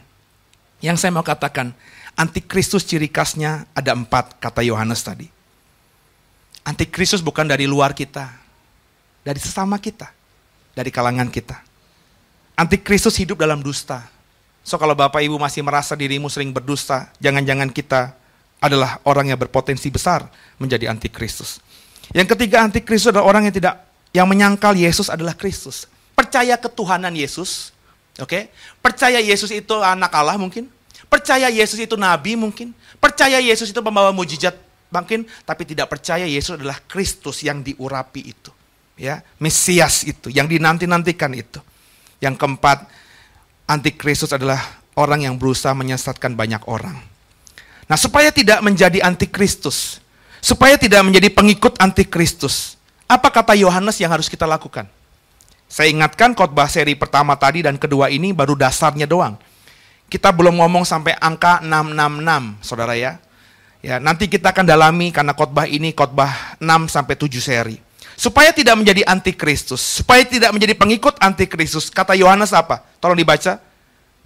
[SPEAKER 1] yang saya mau katakan, antikristus ciri khasnya ada empat, kata Yohanes tadi. Antikristus bukan dari luar kita, dari sesama kita, dari kalangan kita. Antikristus hidup dalam dusta. So kalau Bapak Ibu masih merasa dirimu sering berdusta, jangan-jangan kita adalah orang yang berpotensi besar menjadi antikristus. Yang ketiga antikristus adalah orang yang tidak yang menyangkal Yesus adalah Kristus. Percaya ketuhanan Yesus, oke? Okay? Percaya Yesus itu anak Allah mungkin, percaya Yesus itu nabi mungkin, percaya Yesus itu pembawa mujizat mungkin, tapi tidak percaya Yesus adalah Kristus yang diurapi itu. Ya, Mesias itu, yang dinanti-nantikan itu. Yang keempat, antikristus adalah orang yang berusaha menyesatkan banyak orang. Nah, supaya tidak menjadi antikristus, supaya tidak menjadi pengikut antikristus, apa kata Yohanes yang harus kita lakukan? Saya ingatkan khotbah seri pertama tadi dan kedua ini baru dasarnya doang. Kita belum ngomong sampai angka 666, Saudara ya. Ya, nanti kita akan dalami karena khotbah ini khotbah 6 sampai 7 seri. Supaya tidak menjadi antikristus, supaya tidak menjadi pengikut antikristus. Kata Yohanes apa? Tolong dibaca.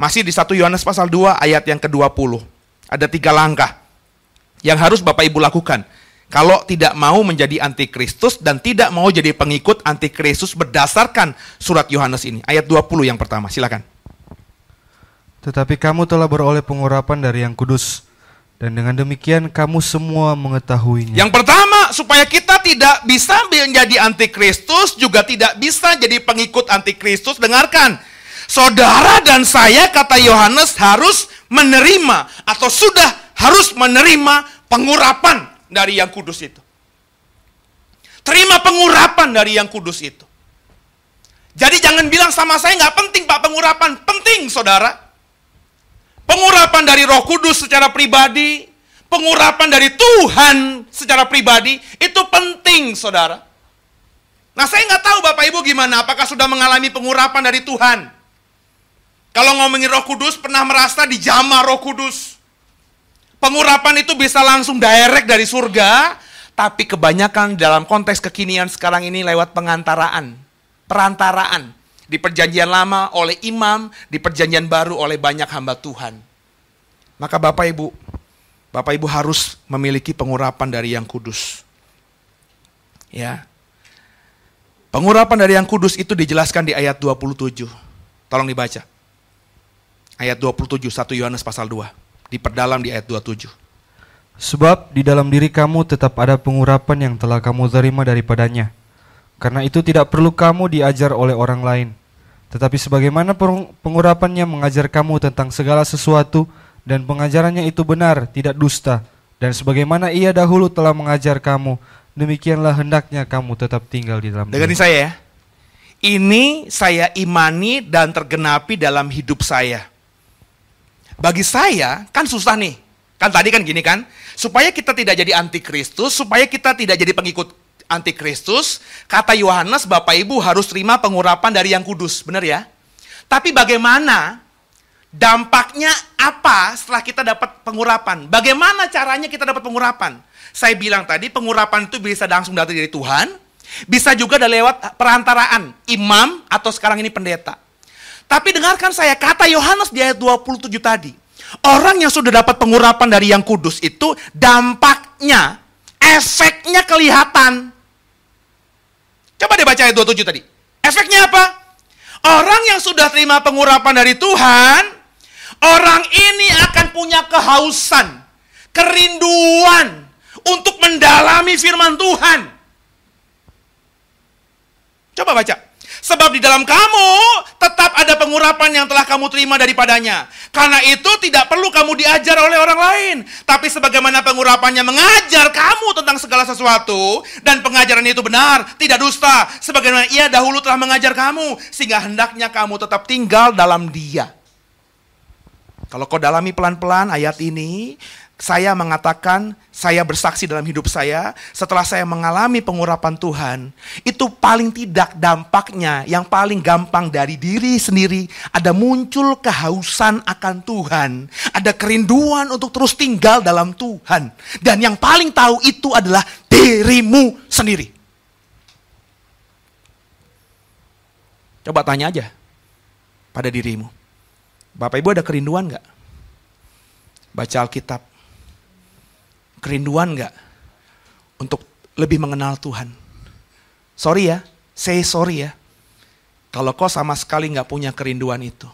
[SPEAKER 1] Masih di 1 Yohanes pasal 2 ayat yang ke-20. Ada tiga langkah yang harus Bapak Ibu lakukan kalau tidak mau menjadi antikristus dan tidak mau jadi pengikut antikristus berdasarkan surat Yohanes ini. Ayat 20 yang pertama, silakan.
[SPEAKER 3] Tetapi kamu telah beroleh pengurapan dari yang kudus, dan dengan demikian kamu semua mengetahuinya.
[SPEAKER 1] Yang pertama, supaya kita tidak bisa menjadi antikristus, juga tidak bisa jadi pengikut antikristus, dengarkan. Saudara dan saya, kata Yohanes, harus menerima atau sudah harus menerima pengurapan dari yang kudus itu. Terima pengurapan dari yang kudus itu. Jadi jangan bilang sama saya nggak penting pak pengurapan. Penting saudara. Pengurapan dari roh kudus secara pribadi. Pengurapan dari Tuhan secara pribadi. Itu penting saudara. Nah saya nggak tahu bapak ibu gimana. Apakah sudah mengalami pengurapan dari Tuhan? Kalau ngomongin roh kudus pernah merasa dijamah roh kudus. Pengurapan itu bisa langsung direct dari surga, tapi kebanyakan dalam konteks kekinian sekarang ini lewat pengantaraan, perantaraan. Di perjanjian lama oleh imam, di perjanjian baru oleh banyak hamba Tuhan. Maka Bapak Ibu, Bapak Ibu harus memiliki pengurapan dari yang kudus. Ya. Pengurapan dari yang kudus itu dijelaskan di ayat 27. Tolong dibaca. Ayat 27, 1 Yohanes pasal 2 diperdalam di ayat 27.
[SPEAKER 3] Sebab di dalam diri kamu tetap ada pengurapan yang telah kamu terima daripadanya. Karena itu tidak perlu kamu diajar oleh orang lain. Tetapi sebagaimana pengurapannya mengajar kamu tentang segala sesuatu dan pengajarannya itu benar, tidak dusta. Dan sebagaimana ia dahulu telah mengajar kamu, demikianlah hendaknya kamu tetap tinggal di dalam
[SPEAKER 1] Dengarin saya ya. Ini saya imani dan tergenapi dalam hidup saya. Bagi saya kan susah nih. Kan tadi kan gini kan, supaya kita tidak jadi antikristus, supaya kita tidak jadi pengikut antikristus, kata Yohanes Bapak Ibu harus terima pengurapan dari yang kudus, benar ya? Tapi bagaimana dampaknya apa setelah kita dapat pengurapan? Bagaimana caranya kita dapat pengurapan? Saya bilang tadi pengurapan itu bisa langsung datang dari Tuhan, bisa juga lewat perantaraan imam atau sekarang ini pendeta. Tapi dengarkan saya, kata Yohanes di ayat 27 tadi. Orang yang sudah dapat pengurapan dari yang kudus itu dampaknya, efeknya kelihatan. Coba deh baca ayat 27 tadi. Efeknya apa? Orang yang sudah terima pengurapan dari Tuhan, orang ini akan punya kehausan, kerinduan untuk mendalami firman Tuhan. Coba baca. Sebab di dalam kamu tetap ada pengurapan yang telah kamu terima daripadanya. Karena itu tidak perlu kamu diajar oleh orang lain. Tapi sebagaimana pengurapannya mengajar kamu tentang segala sesuatu. Dan pengajaran itu benar, tidak dusta. Sebagaimana ia dahulu telah mengajar kamu. Sehingga hendaknya kamu tetap tinggal dalam dia. Kalau kau dalami pelan-pelan ayat ini, saya mengatakan, saya bersaksi dalam hidup saya, setelah saya mengalami pengurapan Tuhan, itu paling tidak dampaknya, yang paling gampang dari diri sendiri, ada muncul kehausan akan Tuhan, ada kerinduan untuk terus tinggal dalam Tuhan. Dan yang paling tahu itu adalah dirimu sendiri. Coba tanya aja pada dirimu. Bapak Ibu ada kerinduan nggak? Baca Alkitab. Kerinduan nggak? Untuk lebih mengenal Tuhan. Sorry ya, say sorry ya. Kalau kau sama sekali nggak punya kerinduan itu.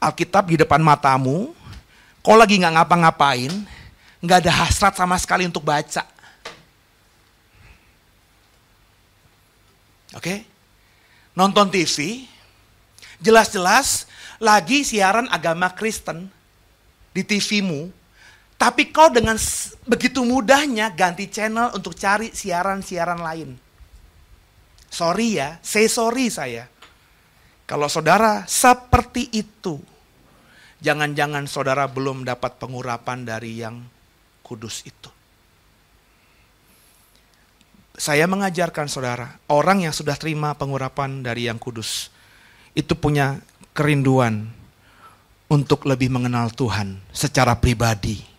[SPEAKER 1] Alkitab di depan matamu, kau lagi nggak ngapa-ngapain, nggak ada hasrat sama sekali untuk baca. Oke? Nonton TV, jelas-jelas lagi siaran agama Kristen di TV-mu, tapi kau dengan begitu mudahnya ganti channel untuk cari siaran-siaran lain. Sorry ya, say sorry saya. Kalau saudara seperti itu, jangan-jangan saudara belum dapat pengurapan dari yang kudus itu. Saya mengajarkan saudara, orang yang sudah terima pengurapan dari yang kudus, itu punya kerinduan untuk lebih mengenal Tuhan secara pribadi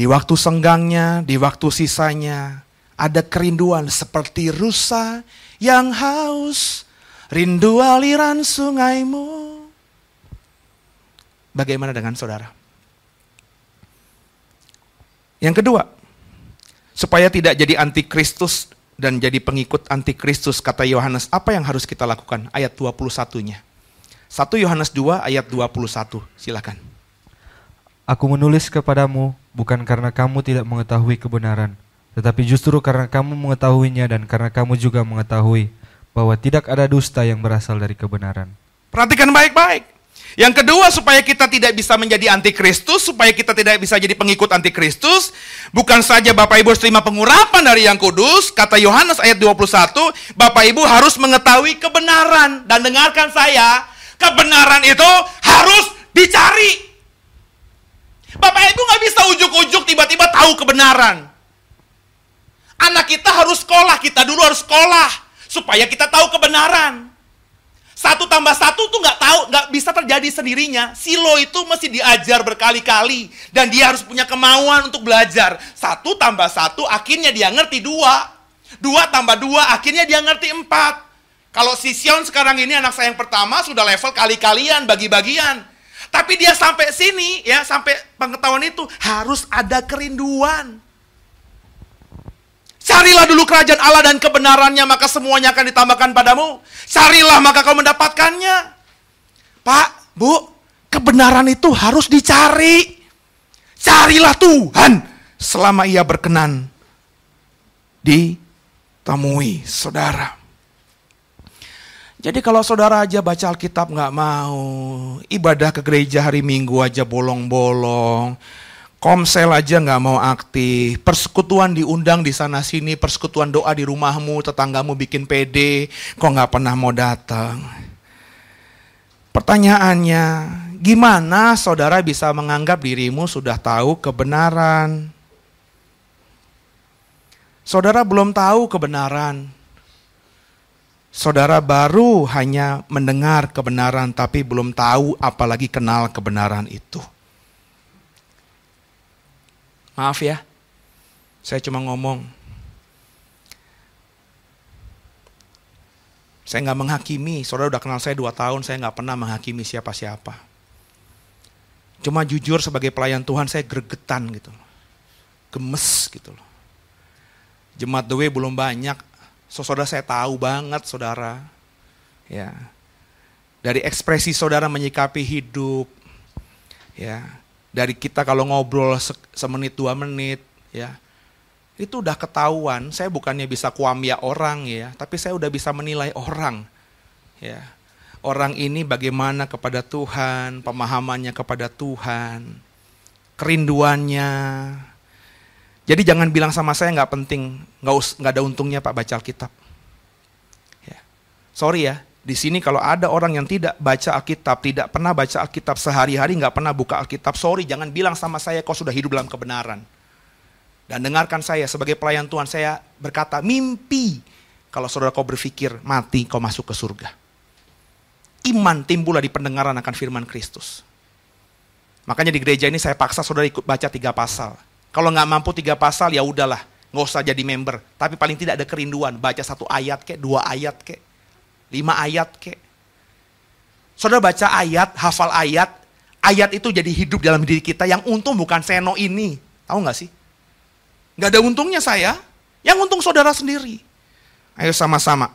[SPEAKER 1] di waktu senggangnya, di waktu sisanya, ada kerinduan seperti rusa yang haus, rindu aliran sungaimu. Bagaimana dengan saudara? Yang kedua, supaya tidak jadi antikristus dan jadi pengikut antikristus kata Yohanes, apa yang harus kita lakukan? Ayat 21-nya. 1 Yohanes 2 ayat 21, silakan.
[SPEAKER 3] Aku menulis kepadamu bukan karena kamu tidak mengetahui kebenaran, tetapi justru karena kamu mengetahuinya dan karena kamu juga mengetahui bahwa tidak ada dusta yang berasal dari kebenaran.
[SPEAKER 1] Perhatikan baik-baik. Yang kedua supaya kita tidak bisa menjadi antikristus, supaya kita tidak bisa jadi pengikut antikristus, bukan saja Bapak Ibu terima pengurapan dari yang kudus, kata Yohanes ayat 21, Bapak Ibu harus mengetahui kebenaran dan dengarkan saya, kebenaran itu harus dicari. Bapak Ibu nggak bisa ujuk-ujuk tiba-tiba tahu kebenaran. Anak kita harus sekolah, kita dulu harus sekolah supaya kita tahu kebenaran. Satu tambah satu tuh nggak tahu, nggak bisa terjadi sendirinya. Silo itu mesti diajar berkali-kali dan dia harus punya kemauan untuk belajar. Satu tambah satu, akhirnya dia ngerti dua. Dua tambah dua, akhirnya dia ngerti empat. Kalau si Sion sekarang ini anak saya yang pertama sudah level kali-kalian, bagi-bagian. Tapi dia sampai sini ya, sampai pengetahuan itu harus ada kerinduan. Carilah dulu kerajaan Allah dan kebenarannya, maka semuanya akan ditambahkan padamu. Carilah maka kau mendapatkannya. Pak, Bu, kebenaran itu harus dicari. Carilah Tuhan selama ia berkenan ditemui saudara. Jadi kalau saudara aja baca Alkitab nggak mau, ibadah ke gereja hari Minggu aja bolong-bolong, komsel aja nggak mau aktif, persekutuan diundang di sana sini, persekutuan doa di rumahmu, tetanggamu bikin PD, kok nggak pernah mau datang. Pertanyaannya, gimana saudara bisa menganggap dirimu sudah tahu kebenaran? Saudara belum tahu kebenaran, Saudara baru hanya mendengar kebenaran tapi belum tahu apalagi kenal kebenaran itu. Maaf ya, saya cuma ngomong. Saya nggak menghakimi, saudara udah kenal saya dua tahun, saya nggak pernah menghakimi siapa-siapa. Cuma jujur sebagai pelayan Tuhan saya gregetan gitu Gemes gitu loh. Jemaat Dewe belum banyak, So, saudara saya tahu banget saudara. Ya. Dari ekspresi saudara menyikapi hidup. Ya. Dari kita kalau ngobrol se semenit dua menit. Ya. Itu udah ketahuan. Saya bukannya bisa kuamia orang ya. Tapi saya udah bisa menilai orang. Ya. Orang ini bagaimana kepada Tuhan. Pemahamannya kepada Tuhan. Kerinduannya jadi jangan bilang sama saya nggak penting, nggak nggak ada untungnya Pak baca Alkitab. Ya. Sorry ya, di sini kalau ada orang yang tidak baca Alkitab, tidak pernah baca Alkitab sehari-hari, nggak pernah buka Alkitab, sorry jangan bilang sama saya kau sudah hidup dalam kebenaran. Dan dengarkan saya sebagai pelayan Tuhan, saya berkata mimpi kalau saudara kau berpikir mati kau masuk ke surga. Iman timbullah di pendengaran akan firman Kristus. Makanya di gereja ini saya paksa saudara ikut baca tiga pasal kalau nggak mampu tiga pasal ya udahlah, nggak usah jadi member. Tapi paling tidak ada kerinduan, baca satu ayat kek, dua ayat kek. lima ayat kek. Saudara baca ayat, hafal ayat, ayat itu jadi hidup dalam diri kita. Yang untung bukan seno ini. Tahu nggak sih? Nggak ada untungnya saya. Yang untung saudara sendiri. Ayo sama-sama.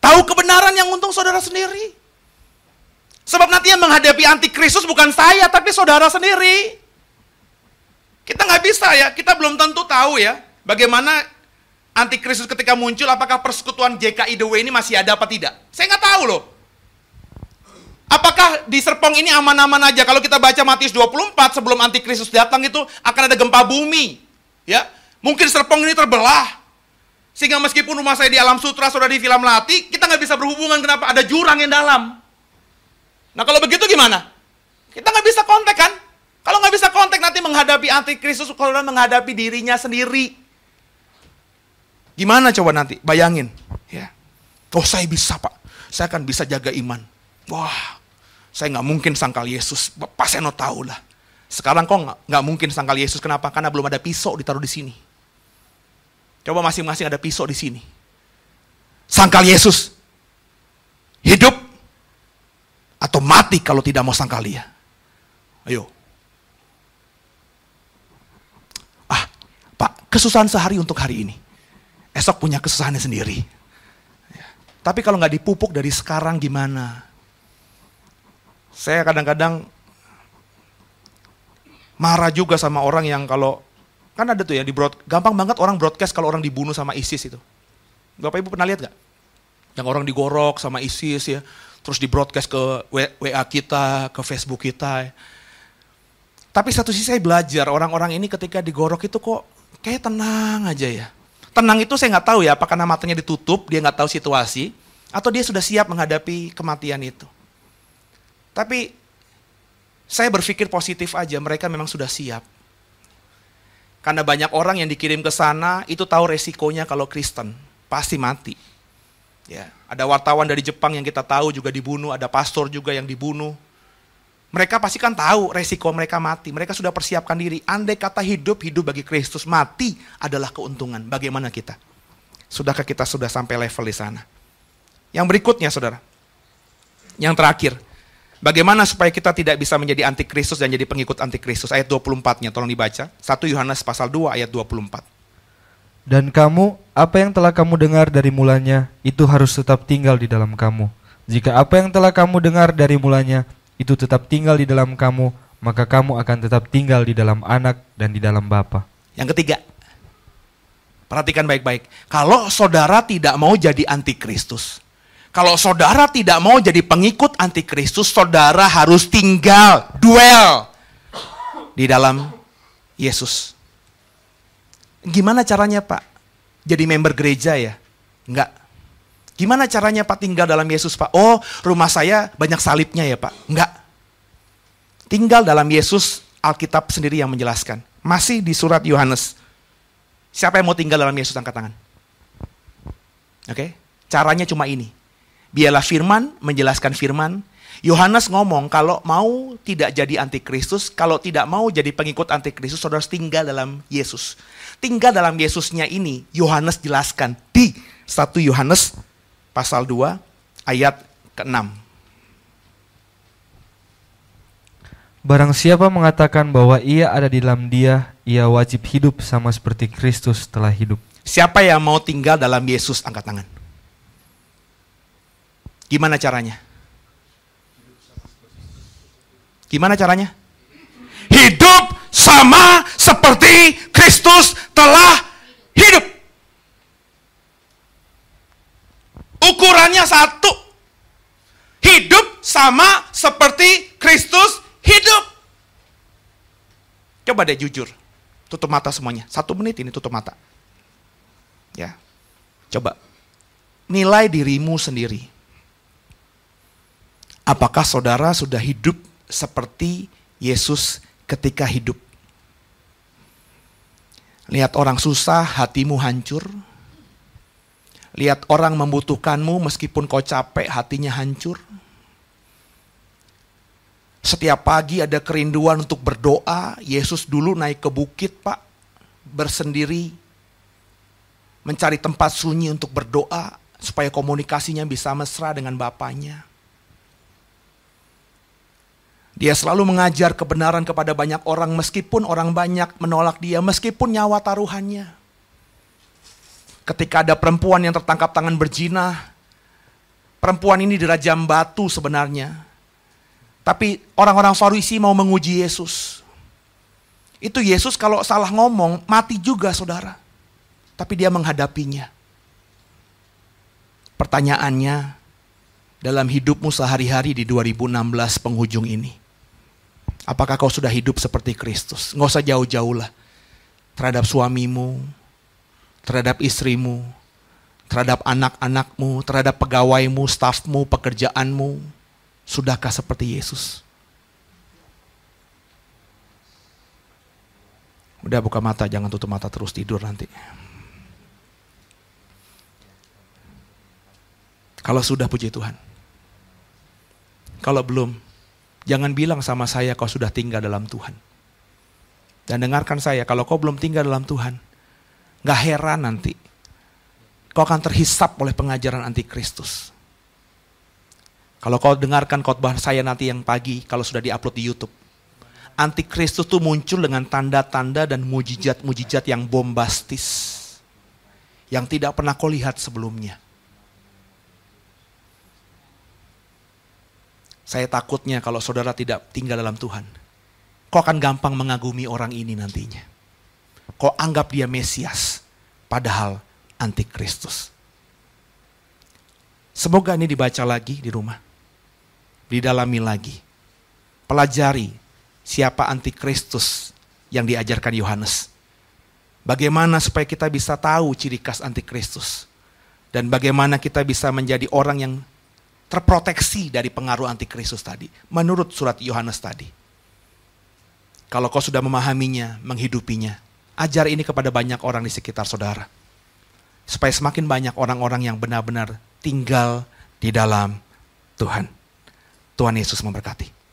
[SPEAKER 1] Tahu kebenaran yang untung saudara sendiri. Sebab nanti yang menghadapi antikristus bukan saya, tapi saudara sendiri. Kita nggak bisa ya, kita belum tentu tahu ya. Bagaimana antikristus ketika muncul, apakah persekutuan JKIDW ini masih ada apa tidak? Saya nggak tahu loh. Apakah di Serpong ini aman-aman aja? Kalau kita baca Matius 24 sebelum antikristus datang itu akan ada gempa bumi. Ya, mungkin Serpong ini terbelah. Sehingga meskipun rumah saya di alam sutra, sudah di film Lati, kita nggak bisa berhubungan. Kenapa? Ada jurang yang dalam. Nah kalau begitu gimana? Kita nggak bisa kontak kan? Kalau nggak bisa kontak nanti menghadapi antikristus, kalau menghadapi dirinya sendiri. Gimana coba nanti? Bayangin. Ya. Oh saya bisa pak. Saya akan bisa jaga iman. Wah, saya nggak mungkin sangkal Yesus. Pak Seno tahu lah. Sekarang kok nggak mungkin sangkal Yesus. Kenapa? Karena belum ada pisau ditaruh di sini. Coba masing-masing ada pisau di sini. Sangkal Yesus. Hidup atau mati kalau tidak mau sangkal dia. Ayo. Pak, kesusahan sehari untuk hari ini. Esok punya kesusahannya sendiri. Ya. Tapi kalau nggak dipupuk dari sekarang gimana? Saya kadang-kadang marah juga sama orang yang kalau kan ada tuh ya di broad, gampang banget orang broadcast kalau orang dibunuh sama ISIS itu. Bapak Ibu pernah lihat gak? Yang orang digorok sama ISIS ya, terus di broadcast ke WA kita, ke Facebook kita. Ya. Tapi satu sisi saya belajar orang-orang ini ketika digorok itu kok kayak tenang aja ya. Tenang itu saya nggak tahu ya, apakah matanya ditutup, dia nggak tahu situasi, atau dia sudah siap menghadapi kematian itu. Tapi saya berpikir positif aja, mereka memang sudah siap. Karena banyak orang yang dikirim ke sana itu tahu resikonya kalau Kristen, pasti mati. Ya, ada wartawan dari Jepang yang kita tahu juga dibunuh, ada pastor juga yang dibunuh. Mereka pasti kan tahu resiko mereka mati. Mereka sudah persiapkan diri. Andai kata hidup, hidup bagi Kristus. Mati adalah keuntungan. Bagaimana kita? Sudahkah kita sudah sampai level di sana? Yang berikutnya, saudara. Yang terakhir. Bagaimana supaya kita tidak bisa menjadi antikristus dan jadi pengikut antikristus? Ayat 24-nya tolong dibaca. 1 Yohanes pasal 2 ayat 24.
[SPEAKER 3] Dan kamu, apa yang telah kamu dengar dari mulanya, itu harus tetap tinggal di dalam kamu. Jika apa yang telah kamu dengar dari mulanya, itu tetap tinggal di dalam kamu, maka kamu akan tetap tinggal di dalam anak dan di dalam Bapa.
[SPEAKER 1] Yang ketiga, perhatikan baik-baik. Kalau saudara tidak mau jadi antikristus, kalau saudara tidak mau jadi pengikut antikristus, saudara harus tinggal, duel di dalam Yesus. Gimana caranya Pak? Jadi member gereja ya? Enggak. Gimana caranya Pak tinggal dalam Yesus Pak? Oh rumah saya banyak salibnya ya Pak? Enggak. Tinggal dalam Yesus, Alkitab sendiri yang menjelaskan. Masih di surat Yohanes. Siapa yang mau tinggal dalam Yesus angkat tangan? Oke, okay? caranya cuma ini Biarlah firman menjelaskan firman. Yohanes ngomong kalau mau tidak jadi antikristus, kalau tidak mau jadi pengikut antikristus, saudara tinggal dalam Yesus. Tinggal dalam Yesusnya ini, Yohanes jelaskan di 1 Yohanes pasal 2 ayat ke-6.
[SPEAKER 3] Barang siapa mengatakan bahwa ia ada di dalam dia, ia wajib hidup sama seperti Kristus telah hidup.
[SPEAKER 1] Siapa yang mau tinggal dalam Yesus, angkat tangan. Gimana caranya? Gimana caranya? Hidup sama seperti Kristus telah hidup. Ukurannya satu. Hidup sama seperti Kristus hidup. Coba deh jujur. Tutup mata semuanya. Satu menit ini tutup mata. Ya. Coba. Nilai dirimu sendiri. Apakah saudara sudah hidup seperti Yesus ketika hidup? Lihat orang susah, hatimu hancur. Lihat orang membutuhkanmu meskipun kau capek, hatinya hancur. Setiap pagi ada kerinduan untuk berdoa. Yesus dulu naik ke bukit, Pak, bersendiri, mencari tempat sunyi untuk berdoa. supaya komunikasinya bisa mesra dengan bapaknya. Dia selalu mengajar kebenaran kepada banyak orang meskipun orang banyak menolak dia, meskipun nyawa taruhannya. Ketika ada perempuan yang tertangkap tangan berzina, perempuan ini dirajam batu sebenarnya. Tapi orang-orang Farisi mau menguji Yesus. Itu Yesus kalau salah ngomong, mati juga saudara. Tapi dia menghadapinya. Pertanyaannya, dalam hidupmu sehari-hari di 2016 penghujung ini. Apakah kau sudah hidup seperti Kristus? Nggak usah jauh-jauh lah. Terhadap suamimu, terhadap istrimu, terhadap anak-anakmu, terhadap pegawaimu, stafmu, pekerjaanmu. Sudahkah seperti Yesus? Udah buka mata, jangan tutup mata terus tidur nanti. Kalau sudah puji Tuhan. Kalau belum, jangan bilang sama saya kau sudah tinggal dalam Tuhan. Dan dengarkan saya, kalau kau belum tinggal dalam Tuhan, gak heran nanti. Kau akan terhisap oleh pengajaran antikristus. Kalau kau dengarkan khotbah saya nanti yang pagi, kalau sudah diupload di Youtube. Antikristus itu muncul dengan tanda-tanda dan mujizat-mujizat yang bombastis. Yang tidak pernah kau lihat sebelumnya. Saya takutnya kalau saudara tidak tinggal dalam Tuhan, kau akan gampang mengagumi orang ini nantinya. Kau anggap dia Mesias, padahal antikristus. Semoga ini dibaca lagi di rumah. Didalami lagi. Pelajari siapa antikristus yang diajarkan Yohanes. Bagaimana supaya kita bisa tahu ciri khas antikristus. Dan bagaimana kita bisa menjadi orang yang terproteksi dari pengaruh antikristus tadi. Menurut surat Yohanes tadi. Kalau kau sudah memahaminya, menghidupinya, ajar ini kepada banyak orang di sekitar saudara. Supaya semakin banyak orang-orang yang benar-benar tinggal di dalam Tuhan. Tuhan Yesus memberkati.